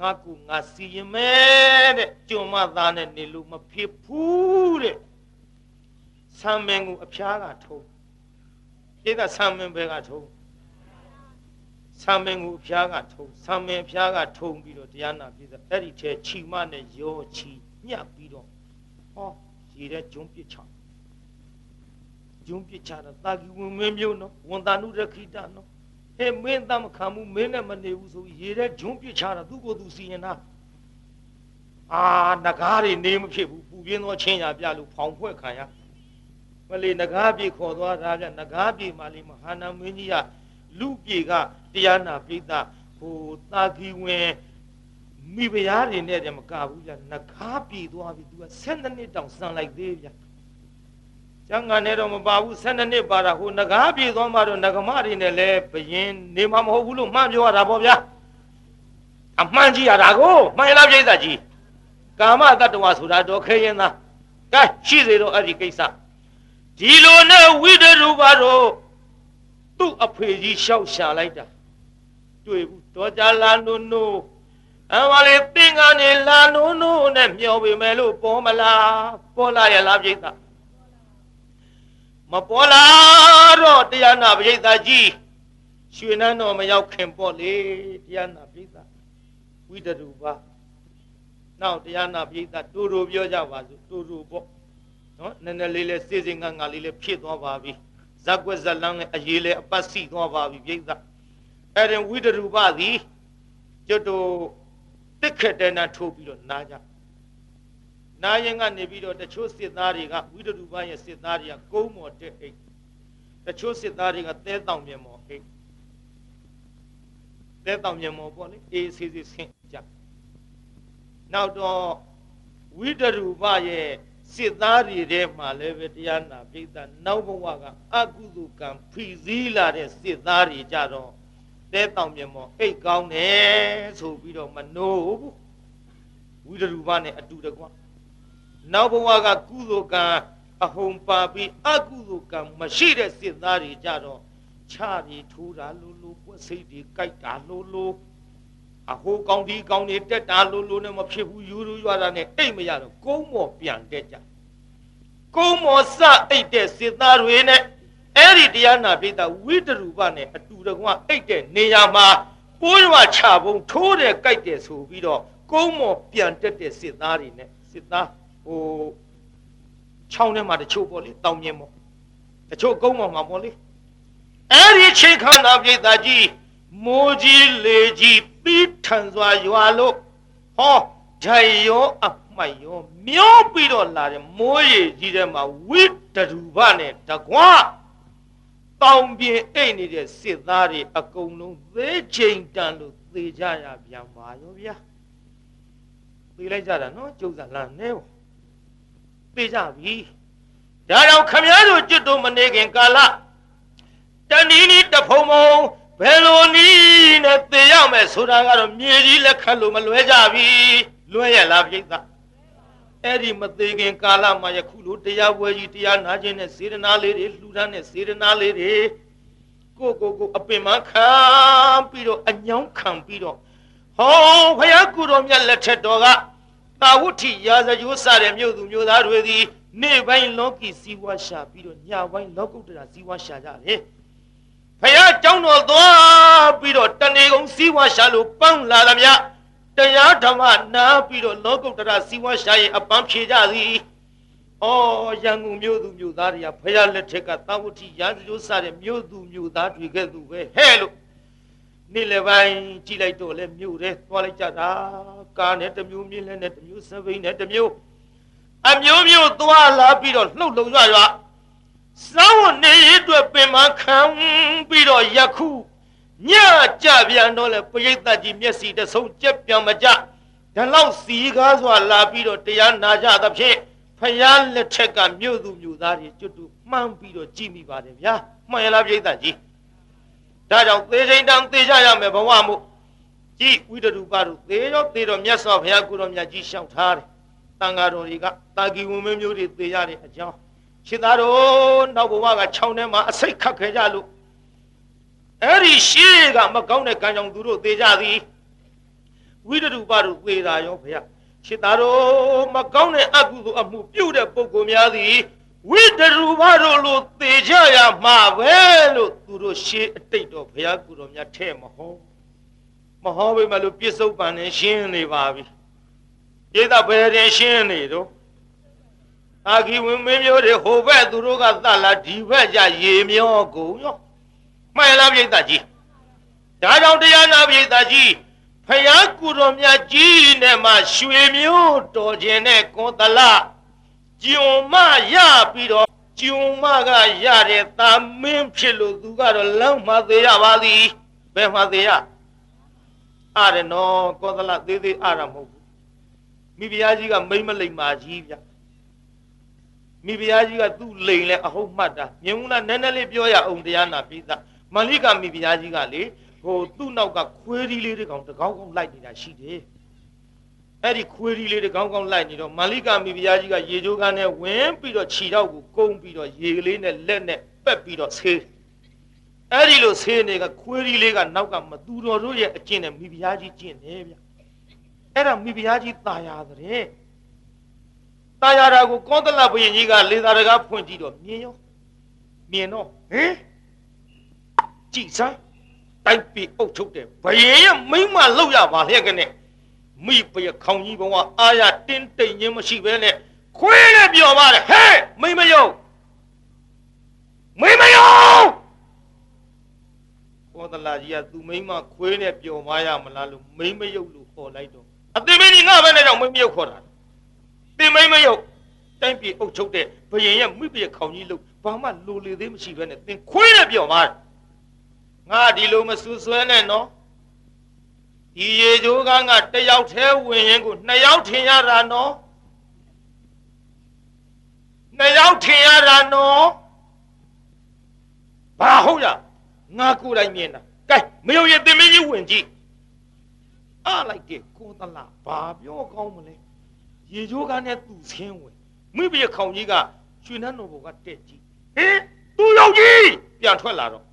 ငါကူငါစီရင်မယ်တဲ့ကြုံမသားနဲ့နေလို့မဖြစ်ဘူးတဲ့ဆံမင်းကိုအဖျားကထုံးပြည့်တဲ့ဆံမင်းဘဲကထုံးဆံမင်းကိုအဖျားကထုံးဆံမင်းအဖျားကထုံးပြီးတော့တရားနာပြည့်တဲ့အဲ့ဒီထဲခြိမနဲ့ရောချီညှပ်ပြီးတော့ဟောရေတဲ့ဂျုံပစ်ချဂျုံပစ်ချတော့တာကီဝင်မင်းမျိုးနော်ဝန်တာနုရခိတနော် ဟဲ့မင်းတမခံဘူးမင်းနဲ့မနေဘူးဆိုပြီးရေထဲဂျွန်းပြစ်ချတာသူ့ကိုယ်သူစီရင်တာအာနဂါးတွေနေမဖြစ်ဘူးပူပြင်းသောချင်းရပြလို့ဖောင်ဖွဲ့ခံရမလေးနဂါးပြေခေါ်သွားတာဗျနဂါးပြေမှလေးမဟာနာမင်းကြီးကလူပြေကတရားနာပိသဟိုတာကီဝင်မိဖုရားတွေနဲ့တည်းမကဘူးဗျနဂါးပြေသွားပြီသူက7နှစ်တောင်စံလိုက်သေးဗျ ကျန်ကန်နဲ့တော့မပါဘူး12နှစ်ပါတာဟိုငကားပြေသွားမှတော့ငကမတွေနဲ့လည်းဘယင်နေမှာမဟုတ်ဘူးလို့မှန်ပြောရတာပေါ့ဗျာအမှန်ကြီးရတာကိုမှန်လားပြိဿကြီးကာမတတ္တဝါဆိုတာတော့ခဲရင်သားကဲရှိစေတော့အဲ့ဒီကိစ္စဒီလိုနဲ့ဝိတရူပါတော့သူ့အဖေကြီးရှောက်ရှာလိုက်တာတွေ့ဘူးတော်ကြလာနုနုအမလေးသင်္ကနေလာနုနုနဲ့မျောပေမဲ့လို့ပေါ်မလားပေါ်လာရလားပြိဿ မပေါ်လာတော့တရားနာပရိသတ်ကြီးရွှေနန်းတော်မရောက်ခင်ပေါ့လေတရားနာပရိသတ်ဝိတရူပါနောက်တရားနာပရိသတ်တူတူပြောကြပါစို့တူတူပေါ့နော်နည်းနည်းလေးလေးစေစင်ငါငါလေးလေးဖြစ်သွားပါပြီဇက်ွက်ဇက်လန်းလေးအရေးလေးအပတ်စီသွားပါပြီပရိသတ်အဲ့ဒီဝိတရူပသည်ကျွတ်တို့တစ်ခက်တဲ့နာထိုးပြီးတော့နားကြ နာရင်ကနေပြီးတော့တချို့စစ်သားတွေကဝိတရူပရဲ့စစ်သားတွေကကုန်းမော်တက်အိတ်တချို့စစ်သားတွေကသဲတောင်မြေမော်အိတ်သဲတောင်မြေမော်ပေါ့လေအေးစီစီဆင်းကြနောက်တော့ဝိတရူပရဲ့စစ်သားတွေထဲမှာလည်းပဲတရားနာပိဋကနောက်ဘဝကအကုသိုလ်ကံဖီစည်းလာတဲ့စစ်သားတွေကြတော့သဲတောင်မြေမော်အိတ်ကောင်းတယ်ဆိုပြီးတော့မနိုးဘူးဝိတရူပနဲ့အတူတကွ နောက်ဘဝကကုသိုလ်ကံအဟုန်ပါပြီးအကုသိုလ်ကံမရှိတဲ့စစ်သားတွေကြတော့ချပြီးထိုးတာလို့လို့ပွက်စိတ်တွေကြိုက်တာလို့လို့အဟိုကောင်းဒီကောင်းတွေတက်တာလို့လို့နဲ့မဖြစ်ဘူးယူရူရွာတာနဲ့အိတ်မရတော့ကုန်းမော်ပြန်တက်ကြကုန်းမော်စအိတ်တဲ့စစ်သားတွေနဲ့အဲ့ဒီတရားနာပိဋကဝိတရူပနဲ့အတူတကွအိတ်တဲ့နေရာမှာပိုးရွာချပုံထိုးတယ်ကြိုက်တယ်ဆိုပြီးတော့ကုန်းမော်ပြန်တက်တဲ့စစ်သားတွေနဲ့စစ်သား ဟိုချောင်းထဲမှာတချို့ပေါ့လေတောင်မြင်ပေါ့တချို့ကုန်းပေါ်မှာပေါ့လေအဲ့ဒီချိန်ခါနာပြိတ္တာကြီးမိုးကြီးလေကြီးပြီးထန်စွာရွာလို့ဟောဓာယောအမှတ်ယောမျောပြီးတော့လာတယ်မိုးရေကြီးထဲမှာဝိတရူပနဲ့တကွာတောင်ပြင်အိတ်နေတဲ့စစ်သားတွေအကုန်လုံးသေးချိန်တန်လို့သသေကြရပြန်ပါရောဗျာသေလိုက်ကြတာနော်ကျုပ်ကလမ်းနေပေါ့ သေကြပြီဒါကြောင့်ခမည်းတော်ကျွတ်တို့မနေခင်ကာလတဏီနီတဖုံဖုံဘယ်လိုနည်းနဲ့သေရမယ်ဆိုတာကတော့မြေကြီးလက်ခတ်လို့မလွဲကြပြီလွဲရလားပြိဿအဲ့ဒီမသေးခင်ကာလမှာယခုလိုတရားပွဲကြီးတရားနာခြင်းနဲ့စေတနာလေးတွေလှူဒန်းတဲ့စေတနာလေးတွေကိုကိုကိုအပင်မခံပြီးတော့အညောင်းခံပြီးတော့ဟောဘုရားကုတော်မြတ်လက်ထက်တော်က တာဝုထိရာဇယိုးစတဲ့မြို့သူမြို့သားတွေသည်နေ့ပိုင်းလောကီဇီဝရှာပြီးတော့ညပိုင်းလောကုတ္တရာဇီဝရှာကြတယ်။ဖယားကြောင်းတော်သွားပြီးတော့တဏီကုံဇီဝရှာလို့ပန်းလာသမျှတရားဓမ္မနာပြီးတော့လောကုတ္တရာဇီဝရှာရဲ့အပန်းဖြေကြသည်။အော်ရန်ကုန်မြို့သူမြို့သားတွေကဖယားလက်ထက်ကတာဝုထိရာဇယိုးစတဲ့မြို့သူမြို့သားတွေကဲ့သို့ပဲဟဲ့လို့နေ့လယ်ပိုင်းကြည်လိုက်တော့လဲမြို့တယ်သွားလိုက်ကြတာ ကားနဲ့တစ်မျိုးမြင်းလဲနဲ့တစ်မျိုးစပိန်နဲ့တစ်မျိုးအမျိုးမျိုးသွားလာပြီးတော့လှုပ်လုံရွရွစောင်းနေရအတွက်ပင်မခံပြီးတော့ယခုညကြပြန်တော့လဲပရိသတ်ကြီးမျက်စီတဆုံးကြက်ပြန်မကြဒါလောက်စီကားစွာလာပြီးတော့တရားနာကြသဖြင့်ဖယားလက်ထက်ကမြို့သူမြို့သားတွေကျွတ်တူမှန်းပြီးတော့ကြည်မိပါတယ်ဗျာမှန်ရလားပရိသတ်ကြီးဒါကြောင့်သေချိန်တန်သေကြရမယ်ဘဝမို့ ကြည်ဝိတရူပတို့သေရောသေတော့မြတ်စွာဘုရားကိုတော်မြတ်ကြီးရှောက်ထားတယ်တန်ဃာတော်တွေကတာဂီဝင်မင်းမျိုးတွေသေရတဲ့အကြောင်းရှင်းသားတို့နောက်ဘဝကခြောင်းထဲမှာအစိတ်ခတ်ခဲ့ကြလို့အဲ့ဒီရှေးကမကောင်းတဲ့ကံကြောင့်သူတို့သေကြသည်ဝိတရူပတို့သေတာရောဘုရားရှင်းသားတို့မကောင်းတဲ့အကုသိုလ်အမှုပြုတဲ့ပုဂ္ဂိုလ်များသည်ဝိတရူပတို့လိုသေကြရမှာပဲလို့သူတို့ရှေးအတိတ်တော်ဘုရားကုတော်မြတ်ထဲ့မဟော မဟောပေမဲ့လို့ပြစ္ဆုတ်ပန်နဲ့ရှင်းနေပါပြီဧသဘယ်ရင်ရှင်းနေတော့အာဂီဝင်မင်းမျိုးတွေဟိုဘက်သူတို့ကသတ်လာဒီဘက်ကြရေမျောကုန်ရောမှန်လားပြိဿကြီးဒါကြောင့်တရားနာပြိဿကြီးဖယားကုတော်မြတ်ကြီးနဲ့မှရွှေမျိုးတော်ခြင်းနဲ့ကွန်တလကျုံမရပြီးတော့ကျုံမကရတဲ့တာမင်းဖြစ်လို့သူကတော့လမ်းမှသေးရပါသည်ဘယ်မှသေးရ အားရနော်ကောသလသေးသေးအားရမဟုတ်ဘူးမိဖုရားကြီးကမိမ့်မလိမ္မာကြီးဗျမိဖုရားကြီးကသူ့လိန်လဲအဟုတ်မှတ်တာမြင်ဘူးလားနည်းနည်းလေးပြောရအောင်တရားနာပိသမန္လိကမိဖုရားကြီးကလေဟိုသူ့နောက်ကခွေးရီလေးတွေကောင်တကောင်းကောင်းလိုက်နေတာရှိတယ်အဲ့ဒီခွေးရီလေးတွေကောင်းကောင်းလိုက်နေတော့မန္လိကမိဖုရားကြီးကရေချိုးကန်းနဲ့ဝင်ပြီးတော့ခြီတော့ကိုကုန်းပြီးတော့ရေကလေးနဲ့လက်နဲ့ပက်ပြီးတော့ဆေး အဲ့ဒီလိုဆေးနေကခွေးရီလေးကနောက်ကမသူတော်တို့ရဲ့အကျင့်နဲ့မိဖုရားကြီးကျင့်တယ်ဗျအဲ့ဒါမိဖုရားကြီးตายရတဲ့ตายရတာကိုကောသလဘုရင်ကြီးကလေသာတကားဖွင့်ကြည့်တော့မြင်ရောမြင်တော့ဟင်ကြည်စမ်းတိုက်ပြီးအုပ်ထုတ်တယ်ဘယင်ရဲ့မိမ့်မလောက်ရပါလျက်ကနေမိပရခေါင်ကြီးဘုံကအာရတင်းတိမ်ခြင်းမရှိဘဲနဲ့ခွေးနဲ့ပြောပါတယ်ဟဲ့မိမ့်မယုံမိမ့်မယုံ ဘောတလာကြီးကသူမိမ့်မခွေးနဲ့ပြောမရမလားလို့မိမ့်မယုံလို့ခေါ်လိုက်တော့အသိမင်းကြီးငါပဲနဲ့တော့မိမ့်မယုံခေါ်တာတင်မိမ့်မယုံတိုင်းပြည်အုပ်ချုပ်တဲ့ဘယင်ရဲ့မိပရခေါင်ကြီးလို့ဘာမှလိုလေသေးမရှိဘဲနဲ့သင်ခွေးနဲ့ပြောပါတယ်ငါဒီလိုမဆူဆွဲနဲ့နော်ဒီရေချိုးကငါတယောက်တည်းဝင်ရင်ကိုနှစ်ယောက်ထင်ရတာနော်နှစ်ယောက်ထင်ရတာနော်ဘာဟုတ်ရ ငါကိုယ်တိုင်မြင်တာကဲမယုံရင်တင်မင်းကြီးဝင်ကြည့်အားလိုက်တဲ့ကိုသလားဘာပြောကောင်းမလဲရေချိုးကနဲ့သူ့ဆင်းဝင်မိဘရခေါင်ကြီးကရွှေနှန်းတော်ဘုံကတက်ကြည့်ဟင်သူ့ယောက်ကြီးပြန်ထွက်လာတော့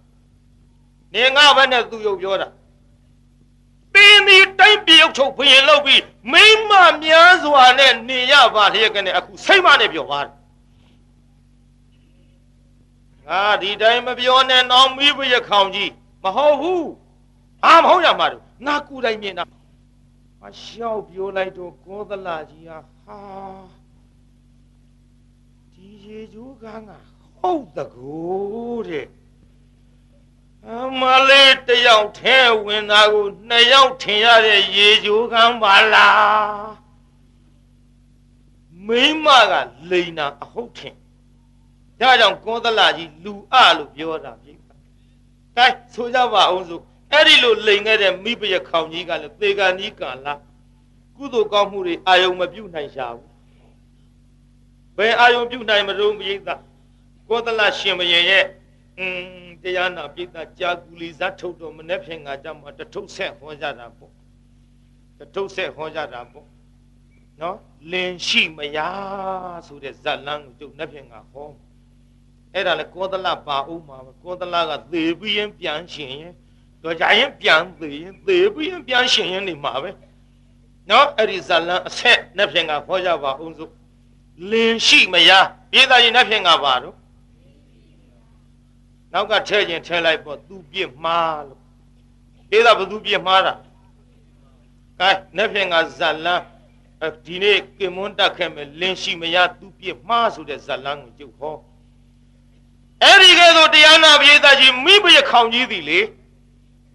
နေငါဘက်နဲ့သူ့ရုပ်ပြောတာတင်းဒီတိုင်းပြုတ်ချုပ်ဘရင်လောက်ပြီးမိမများစွာနဲ့နေရပါလျက်ကနေအခုစိတ်မနဲ့ပြောပါတယ် ငါဒီတိုင်းမပြောနဲ့တော့မိဘရခေါင်ကြီးမဟုတ်ဘူးအာမဟုတ်ရမှာတော့ငါကူတိုင်းမြင်တာမလျှောက်ပြောလိုက်တော့ကောသလကြီးဟာဟာဒီရေကျိုးကငါဟုတ်တကူတဲ့အမလေးတယောက်ထဲဝင်တာကိုနှစ်ယောက်ထင်ရတဲ့ရေချိုးကမ်းပါလားမိမကလိန်တာအဟုတ်ထင် ဒါကြောင့်ကောသလကြီးလူအလို့ပြောတာပြိတ္တာကဲဆိုကြပါအောင်ဆိုအဲ့ဒီလိုလိန်ခဲ့တဲ့မိဘရခေါင်ကြီးကလည်းသေကနီးကာလာကုသိုလ်ကောင်းမှုတွေအာယုံမပြုတ်နိုင်ရှာဘူးဘယ်အာယုံပြုတ်နိုင်မလို့မိသကောသလရှင်မရင်ရဲ့อืมတရားနာပိသကြာကူလီဇတ်ထုတ်တော်မနေ့ဖြင့်ငါကြမှာတထုပ်ဆက်ဟောကြတာပေါ့တထုပ်ဆက်ဟောကြတာပေါ့နော်လင်ရှိမယားဆိုတဲ့ဇတ်လန်းကိုကျုပ်နေ့ဖြင့်ငါဟော အဲ့ဒါလေကောသလပါဦးမှာကောသလကသေပြီးရင်ပြန်ရှင်ရင်တော့ကြရင်ပြန်သေရင်သေပြီးရင်ပြန်ရှင်ရင်နေမှာပဲနော်အဲ့ဒီဇတ်လန်းအဆက်နေ့ဖြင့်ငါဟောကြပါအောင်စို့လင်ရှိမယားပြည်သားရင်နေ့ဖြင့်ငါပါတော့နောက်ကထဲခြင်းထဲလိုက်ပေါ့သူပြစ်မှားလို့ဧသာဘသူပြစ်မှားတာကဲနေ့ဖြင့်ငါဇလန်းဒီနေ့ကင်မွန်းတက်ခဲ့မယ်လင်းရှိမရသူပြစ်မှားဆိုတဲ့ဇလန်းကိုကျုပ်ဟော အဲ့ဒီကဲဆိုတရားနာပရိသတ်ကြီးမိဘရခေါင်ကြီးသည်လေ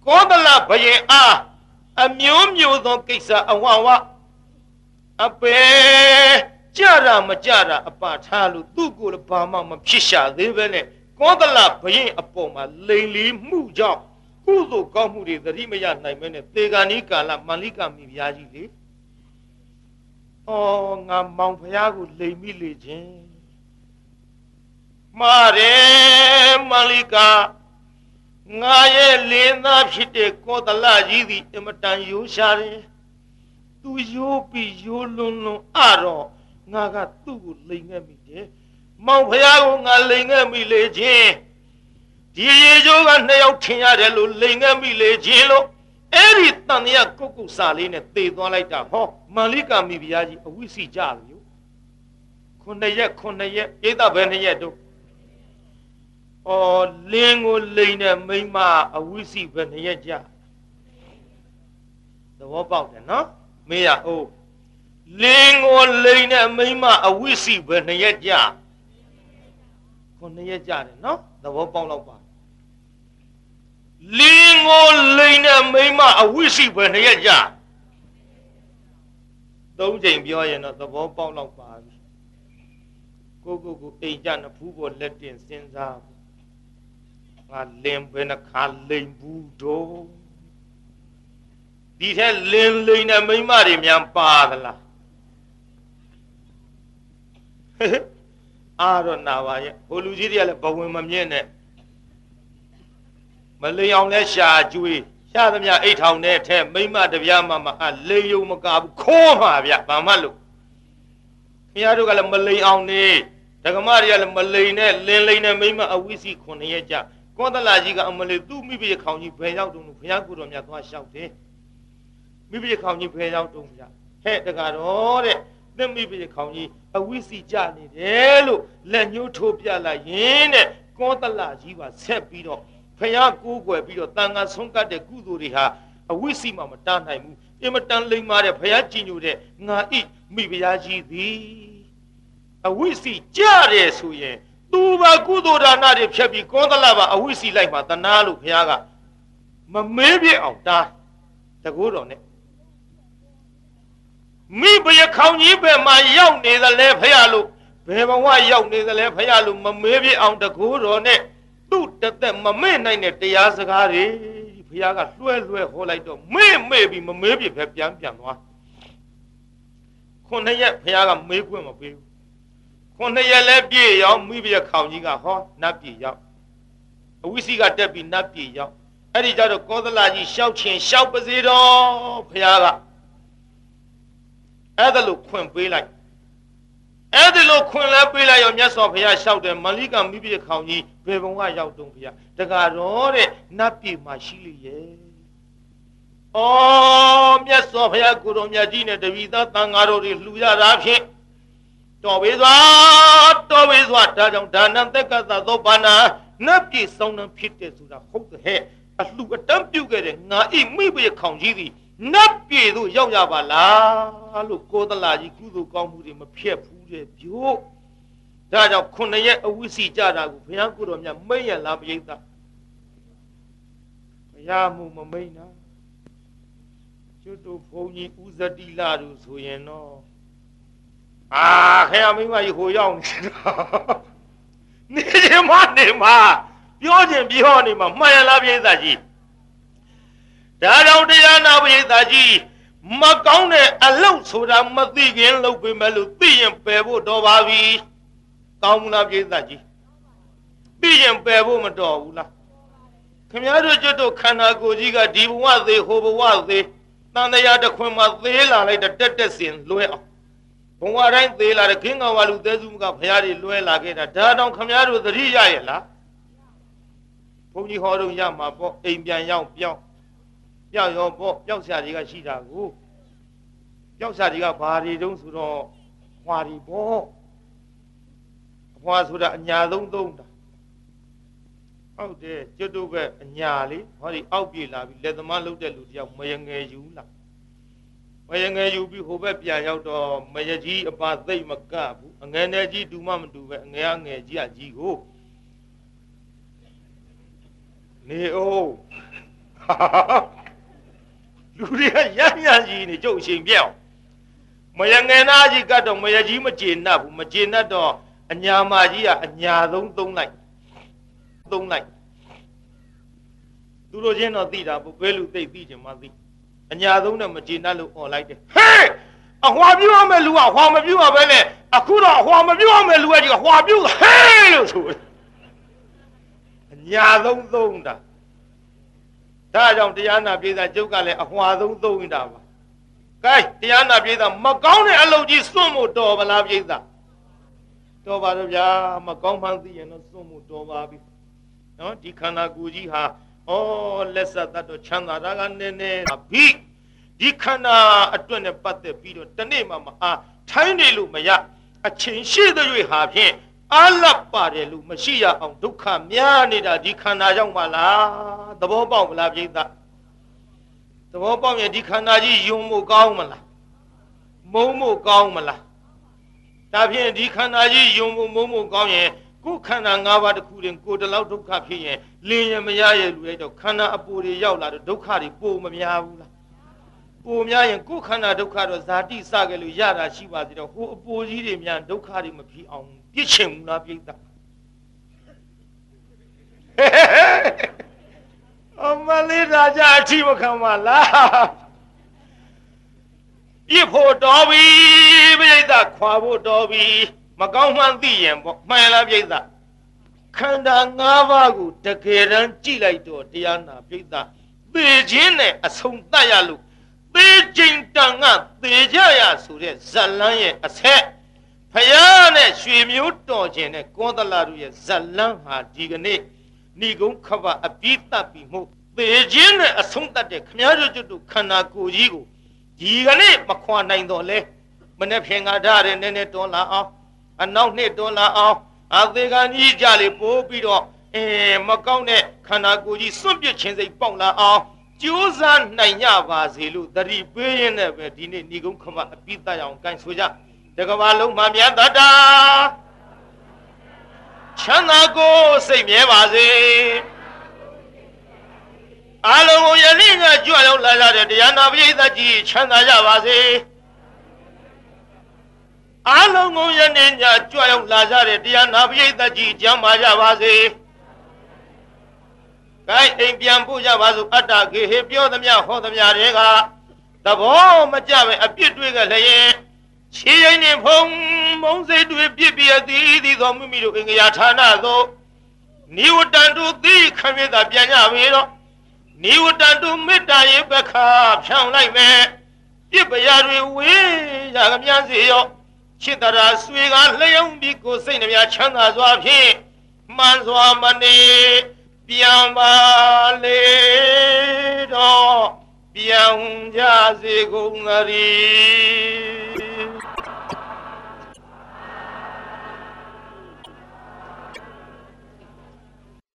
ကောသလဘယင်အားအမျိုးမျိုးသောကိစ္စအဝဝအပေကြရမကြရအပထားလို့သူ့ကိုယ်လည်းဘာမှမဖြစ်ရှာသေးပဲနဲ့ကောသလဘရင်အပေါ်မှာလိန်လီမှုကြောင့်ကုသိုလ်ကောင်းမှုတွေသတိမရနိုင်မဲနဲ့သေဂာနိကာလမန္လိကမိဖုရားကြီးလေ။အော်ငါမောင်ဖုရားကိုလိန်မိလေခြင်း။ မာတယ်မန္လိကာငါရဲ့လင်းသားဖြစ်တဲ့ကောသလကြီးသည်အမတန်ရိုးရှာတယ်။သူရိုးပြီးရိုးလွန်းလွန်းအတော့ငါကသူ့ကိုလိန်ခဲ့မိတယ်။မောင်ဖះကိုငါလိန်ခဲ့မိလေချင်းဒီရေကျိုးကနှစ်ယောက်ထင်ရတယ်လို့လိန်ခဲ့မိလေချင်းလို့အဲ့ဒီတန်ရကုတ်ကုတ်စာလေးနဲ့တေသွားလိုက်တာဟောမန္လိကာမိဖုရားကြီးအဝိစီကြလို့ခုနှစ်ရက်ခုနှစ်ရက်ဣဒဘယ်နှစ်ရက်တို့ အော်လင်းကိုလိန်တဲ့မိမအဝိစီဘယ်နှစ်ရက်ကြသဘောပေါက်တယ်နော်မေးရဟုတ်လင်းကိုလိန်တဲ့မိမအဝိစီဘယ်နှစ်ရက်ကြခုနှစ်ရက်ကြာတယ်နော်သဘောပေါက်တော့ပါလင်းကိုလိန်တဲ့မိမအဝိစီပဲနှစ်ရက်ကြာသုံးချိန်ပြောရင်တော့သဘောပေါက်တော့ပါပြီကိုကိုကိုအိမ်ကြနဖူးပေါ်လက်တင်စဉ်းစား ငါလင်းပဲနှခါလိန်ဘူးတော့ဒီထက်လင်းလိန်တဲ့မိမတွေများပါသလားအာတော့နာပါရဲ့ဟိုလူကြီးတွေကလည်းဘဝင်မမြင့်နဲ့မလိန်အောင်လဲရှာကျွေးရှာသမျှအိတ်ထောင်တဲ့ထဲမိမတပြားမှမအလိန်ယုံမကဘူးခိုးမှာဗျဘာမှလို့ခင်ဗျားတို့ကလည်းမလိန်အောင်နေဒကမတွေကလည်းမလိန်နဲ့လင်းလိန်နဲ့မိမအဝိစီခုနှစ်ရက်ကြာ ကောသလာကြီးကအမလေးသူ့မိဘခေါင်ကြီးဘယ်ရောက်တုံးလို့ဘုရားကိုတော်မြတ်သွားလျှောက်တယ်မိဘခေါင်ကြီးဘယ်ရောက်တုံးဗျဟဲ့တကတော့တဲ့သင်မိဘခေါင်ကြီးအဝိစီကြနေတယ်လို့လက်ညှိုးထိုးပြလိုက်ရင်တဲ့ကောသလကြီးပါဆက်ပြီးတော့ဖယားကိုးကွယ်ပြီးတော့တန်ခါဆုံးကတ်တဲ့ကုသိုလ်တွေဟာအဝိစီမှမတားနိုင်ဘူးအင်မတန်လိမ္မာတဲ့ဖယားကြည်ညိုတဲ့ငါဣမိဖယားကြီးသည်အဝိစီကြတယ်ဆိုရင် သူပါကုသိုလ်ဒါနတွေဖြတ်ပြီးကောသလပါအဝိစီလိုက်မှတနာလို့ဖယားကမမေးပြအောင်တားတကူတော်နဲ့မိဘရခေါင်ကြီးဘယ်မှာရောက်နေသလဲဖရလို့ဘယ်ဘဝရောက်နေသလဲဖရလို့မမေးပြအောင်တကူတော်နဲ့သူ့တသက်မမေ့နိုင်တဲ့တရားစကားတွေဖရကလွှဲလွှဲဟောလိုက်တော့မေ့မေ့ပြီးမမေးပြပဲပြန်ပြန်သွားခုနှစ်ရက်ဖရကမေးခွင့်မပေးဘူး ခုနှစ်ရက်လဲပြည့်ရောက်မိဘရခေါင်ကြီးကဟောနတ်ပြည်ရောက်အဝိစီကတက်ပြီးနတ်ပြည်ရောက်အဲ့ဒီကြတော့ကောသလကြီးရှောက်ချင်ရှောက်ပါစေတော့ဖရကအဲ့ဒါလို့ခွင့်ပေးလိုက်အဲ့ဒီလိုခွင့်လဲပေးလိုက်ရောမြတ်စွာဘုရားလျှောက်တယ်မလိကမိပြခေါင်ကြီးဘယ်ဘုံကရောက်တုံးဘုရားတကတော့တဲ့နတ်ပြည်မှာရှိလေရဲ့ဩမြတ်စွာဘုရားကိုတော်မြတ်ကြီးနဲ့တပည့်သားတန်ဃာတော်တွေလှူရတာဖြင့် တော်ပေစွာတော်ပေစွာဒါကြောင့်ဒါနံတက်ကသသောဘာနာနတ်ပြည်ဆောင်နှံဖြစ်တယ်ဆိုတာဟုတ်တဲ့အလှူအတန်းပြုတ်ခဲ့တဲ့ငါဣမိဘခေါင်ကြီးသည်နတ်ပြည်သို့ရောက်ရပါလားလို့ကိုသလာကြီးကုသိုလ်ကောင်းမှုတွေမဖြတ်ဘူးတဲ့ပြို့ဒါကြောင့်ခုနှစ်ရက်အဝိစီကြတာကိုဘုရားကိုတော်မြတ်မိတ်ရလားပိဋကဘုရားမှုမမိတ်နာကျွတ်တို့ဘုန်းကြီးဥဇတိလာတို့ဆိုရင်တော့ အာခင်ဗျမိမကြီးဟိုရောက်နေတော့နေချင်မနေမှာပြောချင်ပြောနေမှာမှန်ရလားပိဋကကြီးဒါကြောင့်တရားနာပရိသတ်ကြီးမကောင်းတဲ့အလုတ်ဆိုတာမသိခင်လုပ်ပေမဲ့လို့သိရင်ပယ်ဖို့တော်ပါပြီကောင်းမလားပရိသတ်ကြီးသိရင်ပယ်ဖို့မတော်ဘူးလားခင်ဗျားတို့ကျွတ်တို့ခန္ဓာကိုယ်ကြီးကဒီဘဝသေးဟိုဘဝသေးတန်တရားတစ်ခွင်မှာသေးလာလိုက်တဲ့တက်တက်စင်လွဲအောင် ဘဝတိုင်းသေးလာတဲ့ခင်းကောင်ဝါလူသေးစုကဘုရားတွေလွဲလာခဲ့တာဒါတောင်ခင်ဗျားတို့သတိရရဲ့လားဘုန်းကြီးဟောတော့ရမှာပေါ့အိမ်ပြန်ရောက်ပြောင်းပြောက်ရောပေါ့ပြောက်ဆရာတွေကရှိတာကိုပြောက်ဆရာတွေကဘာတွေတုံးဆိုတော့ဟွာတွေပေါ့အဟွာဆိုတာအညာသုံးသုံးတာဟုတ်တယ်ကျွတ်တို့ကအညာလေးဟောဒီအောက်ပြေလာပြီးလက်သမားလှုပ်တဲ့လူတယောက်မယငယ်ယူလာ မယငယ်ယူပြီးဟိုဘက်ပြန်ရောက်တော့မယကြီးအပါသိမ့်မကဘူးအငယ်နယ်ကြီးတူမမတူပဲအငယ်အငယ်ကြီးအကြီးကိုနေအောင်လူတွေကရမ်းရမ်းကြီးနေကြုတ်အချိန်ပြောင်းမယငယ်နာကြီးကတော့မယကြီးမကျေနပ်ဘူးမကျေနပ်တော့အညာမကြီးကအညာဆုံးသုံးလိုက်သုံးလိုက်သူတို့ချင်းတော့သိတာဘယ်လူသိသိချင်မှသိ အညာဆုံးနဲ့မကျေနပ်လို့អော်လိုက်တယ်ဟေးအဟွာပြုတ်ရမယ်လူကဟွာမပြုတ်ရပဲနဲ့အခုတော့အဟွာမပြုတ်ရမယ်လူကကြီးကဟွာပြုတ်ဟေးလို့ဆိုအညာဆုံးသုံးတာဒါကြောင့်တရားနာပြေးတာကျုပ်ကလည်းအဟွာဆုံးသုံးနေတာပါကဲတရားနာပြေးတာမကောင်းတဲ့အလုပ်ကြီးစွန့်ဖို့တော်ဗလားပြေးတာတော်ပါတော့ဗျာမကောင်းမှန်းသိရင်တော့စွန့်ဖို့တော်ပါပြီနော်ဒီခန္ဓာကိုယ်ကြီးဟာ ဩလက်ဆက်တတ်တော့ချမ်းသာတာကနည်းနည်းဘိဒီခန္ဓာအတွက်နဲ့ပတ်သက်ပြီးတော့တနေ့မှမအားထိုင်းနေလို့မရအချိန်ရှိတဲ့၍ဟာဖြင့်အလပ်ပါတယ်လို့မရှိရအောင်ဒုက္ခများနေတာဒီခန္ဓာကြောင့်ပါလားသဘောပေါက်မလားပြိဿသဘောပေါက်ရင်ဒီခန္ဓာကြီးယုံမှုကောင်းမလားမုံမှုကောင်းမလားဒါဖြင့်ဒီခန္ဓာကြီးယုံမှုမုံမှုကောင်းရင် ကိုယ်ခန္ဓာ၅ပါးတစ်ခုတွင်ကိုယ်တလောက်ဒုက္ခဖြစ်ရင်လင်းရမရရဲ့လူရဲ့တော့ခန္ဓာအပူတွေရောက်လာတော့ဒုက္ခတွေပိုမများဘူးလားပိုများရင်ကိုယ်ခန္ဓာဒုက္ခတော့ဇာတိစခဲ့လို့ရတာရှိပါသေးတော့ဟိုအပူကြီးတွေများဒုက္ခတွေမဖြစ်အောင်ပြစ်ချင်ဘူးလားပြိဿအမလေးဒါကြအထီးမခံပါလားပြစ်ဖို့တော်ပြီပြိဿခွာဖို့တော်ပြီ မကောင်းမှန်းသိရင်ပေါ့မှန်လားပြိဿခန္ဓာ၅ပါးကိုတကယ်တမ်းကြည့်လိုက်တော့တရားနာပြိဿသေခြင်းနဲ့အဆုံးသတ်ရလို့သေခြင်းတန်ကသေကြရဆိုတဲ့ဇလန်းရဲ့အဆက်ဖယားနဲ့ရွှေမျိုးတော်ခြင်းနဲ့ကောသလတို့ရဲ့ဇလန်းဟာဒီကနေ့ဏိကုံခဘအပိတတ်ပြီးမှုသေခြင်းနဲ့အဆုံးသတ်တဲ့ခမည်းတော်တို့ခန္ဓာကိုယ်ကြီးကိုဒီကနေ့မခွာနိုင်တော့လဲမနေ့ဖြင်ကဓာတ်ရနည်းနည်းတွန်းလာအောင် အနောက်နှစ်တွန်းလာအောင်အသေးကကြီးကြလေပိုးပြီးတော့အဲမကောင်းတဲ့ခန္ဓာကိုယ်ကြီးစွန့်ပစ်ခြင်းစိတ်ပေါက်လာအောင်ကြိုးစားနိုင်ကြပါစေလို့တတိပေးရင်းနဲ့ပဲဒီနေ့ဏိကုံခမအပိတတ်အောင်ကန်ဆိုကြတကဘာလုံးမှမြတ်တတာချမ်းသာကိုစိတ်မြဲပါစေအလုံးကိုယနေ့ကကြွရောက်လာကြတဲ့တရားနာပရိသတ်ကြီးချမ်းသာကြပါစေ အလုံးကိုယနေ့ညကြွရောက်လာကြတဲ့တရားနာပရိသတ်ကြီးကျမ်းပါကြပါစေ။ကိုင်းအိမ်ပြန်ဖို့ကြပါစို့အတ္တကေဟေပြောသမျှဟောသမျှတွေကသဘောမကျပဲအပြစ်တွေကလည်းခြေရင်နဲ့ဖုံမုံစိတ်တွေပြစ်ပြသည်သည်သောမိမိတို့အင်္ဂယာဌာနသို့နိဝတန္တုသိခမေတာပြန်ကြပြီတော့နိဝတန္တုမေတ္တာရေပခါဖြောင်းလိုက်မယ်ပြစ်ပရာတွေဝေးရကမြစေရော ချစ်တရာဆွေကလျောင်းပြီးကိုစိတ်နှမြချမ်းသာစွာဖြင့်မှန်စွာမနေပြန်ပါလေတော့ပြန်ကြစေကုန်သတည်း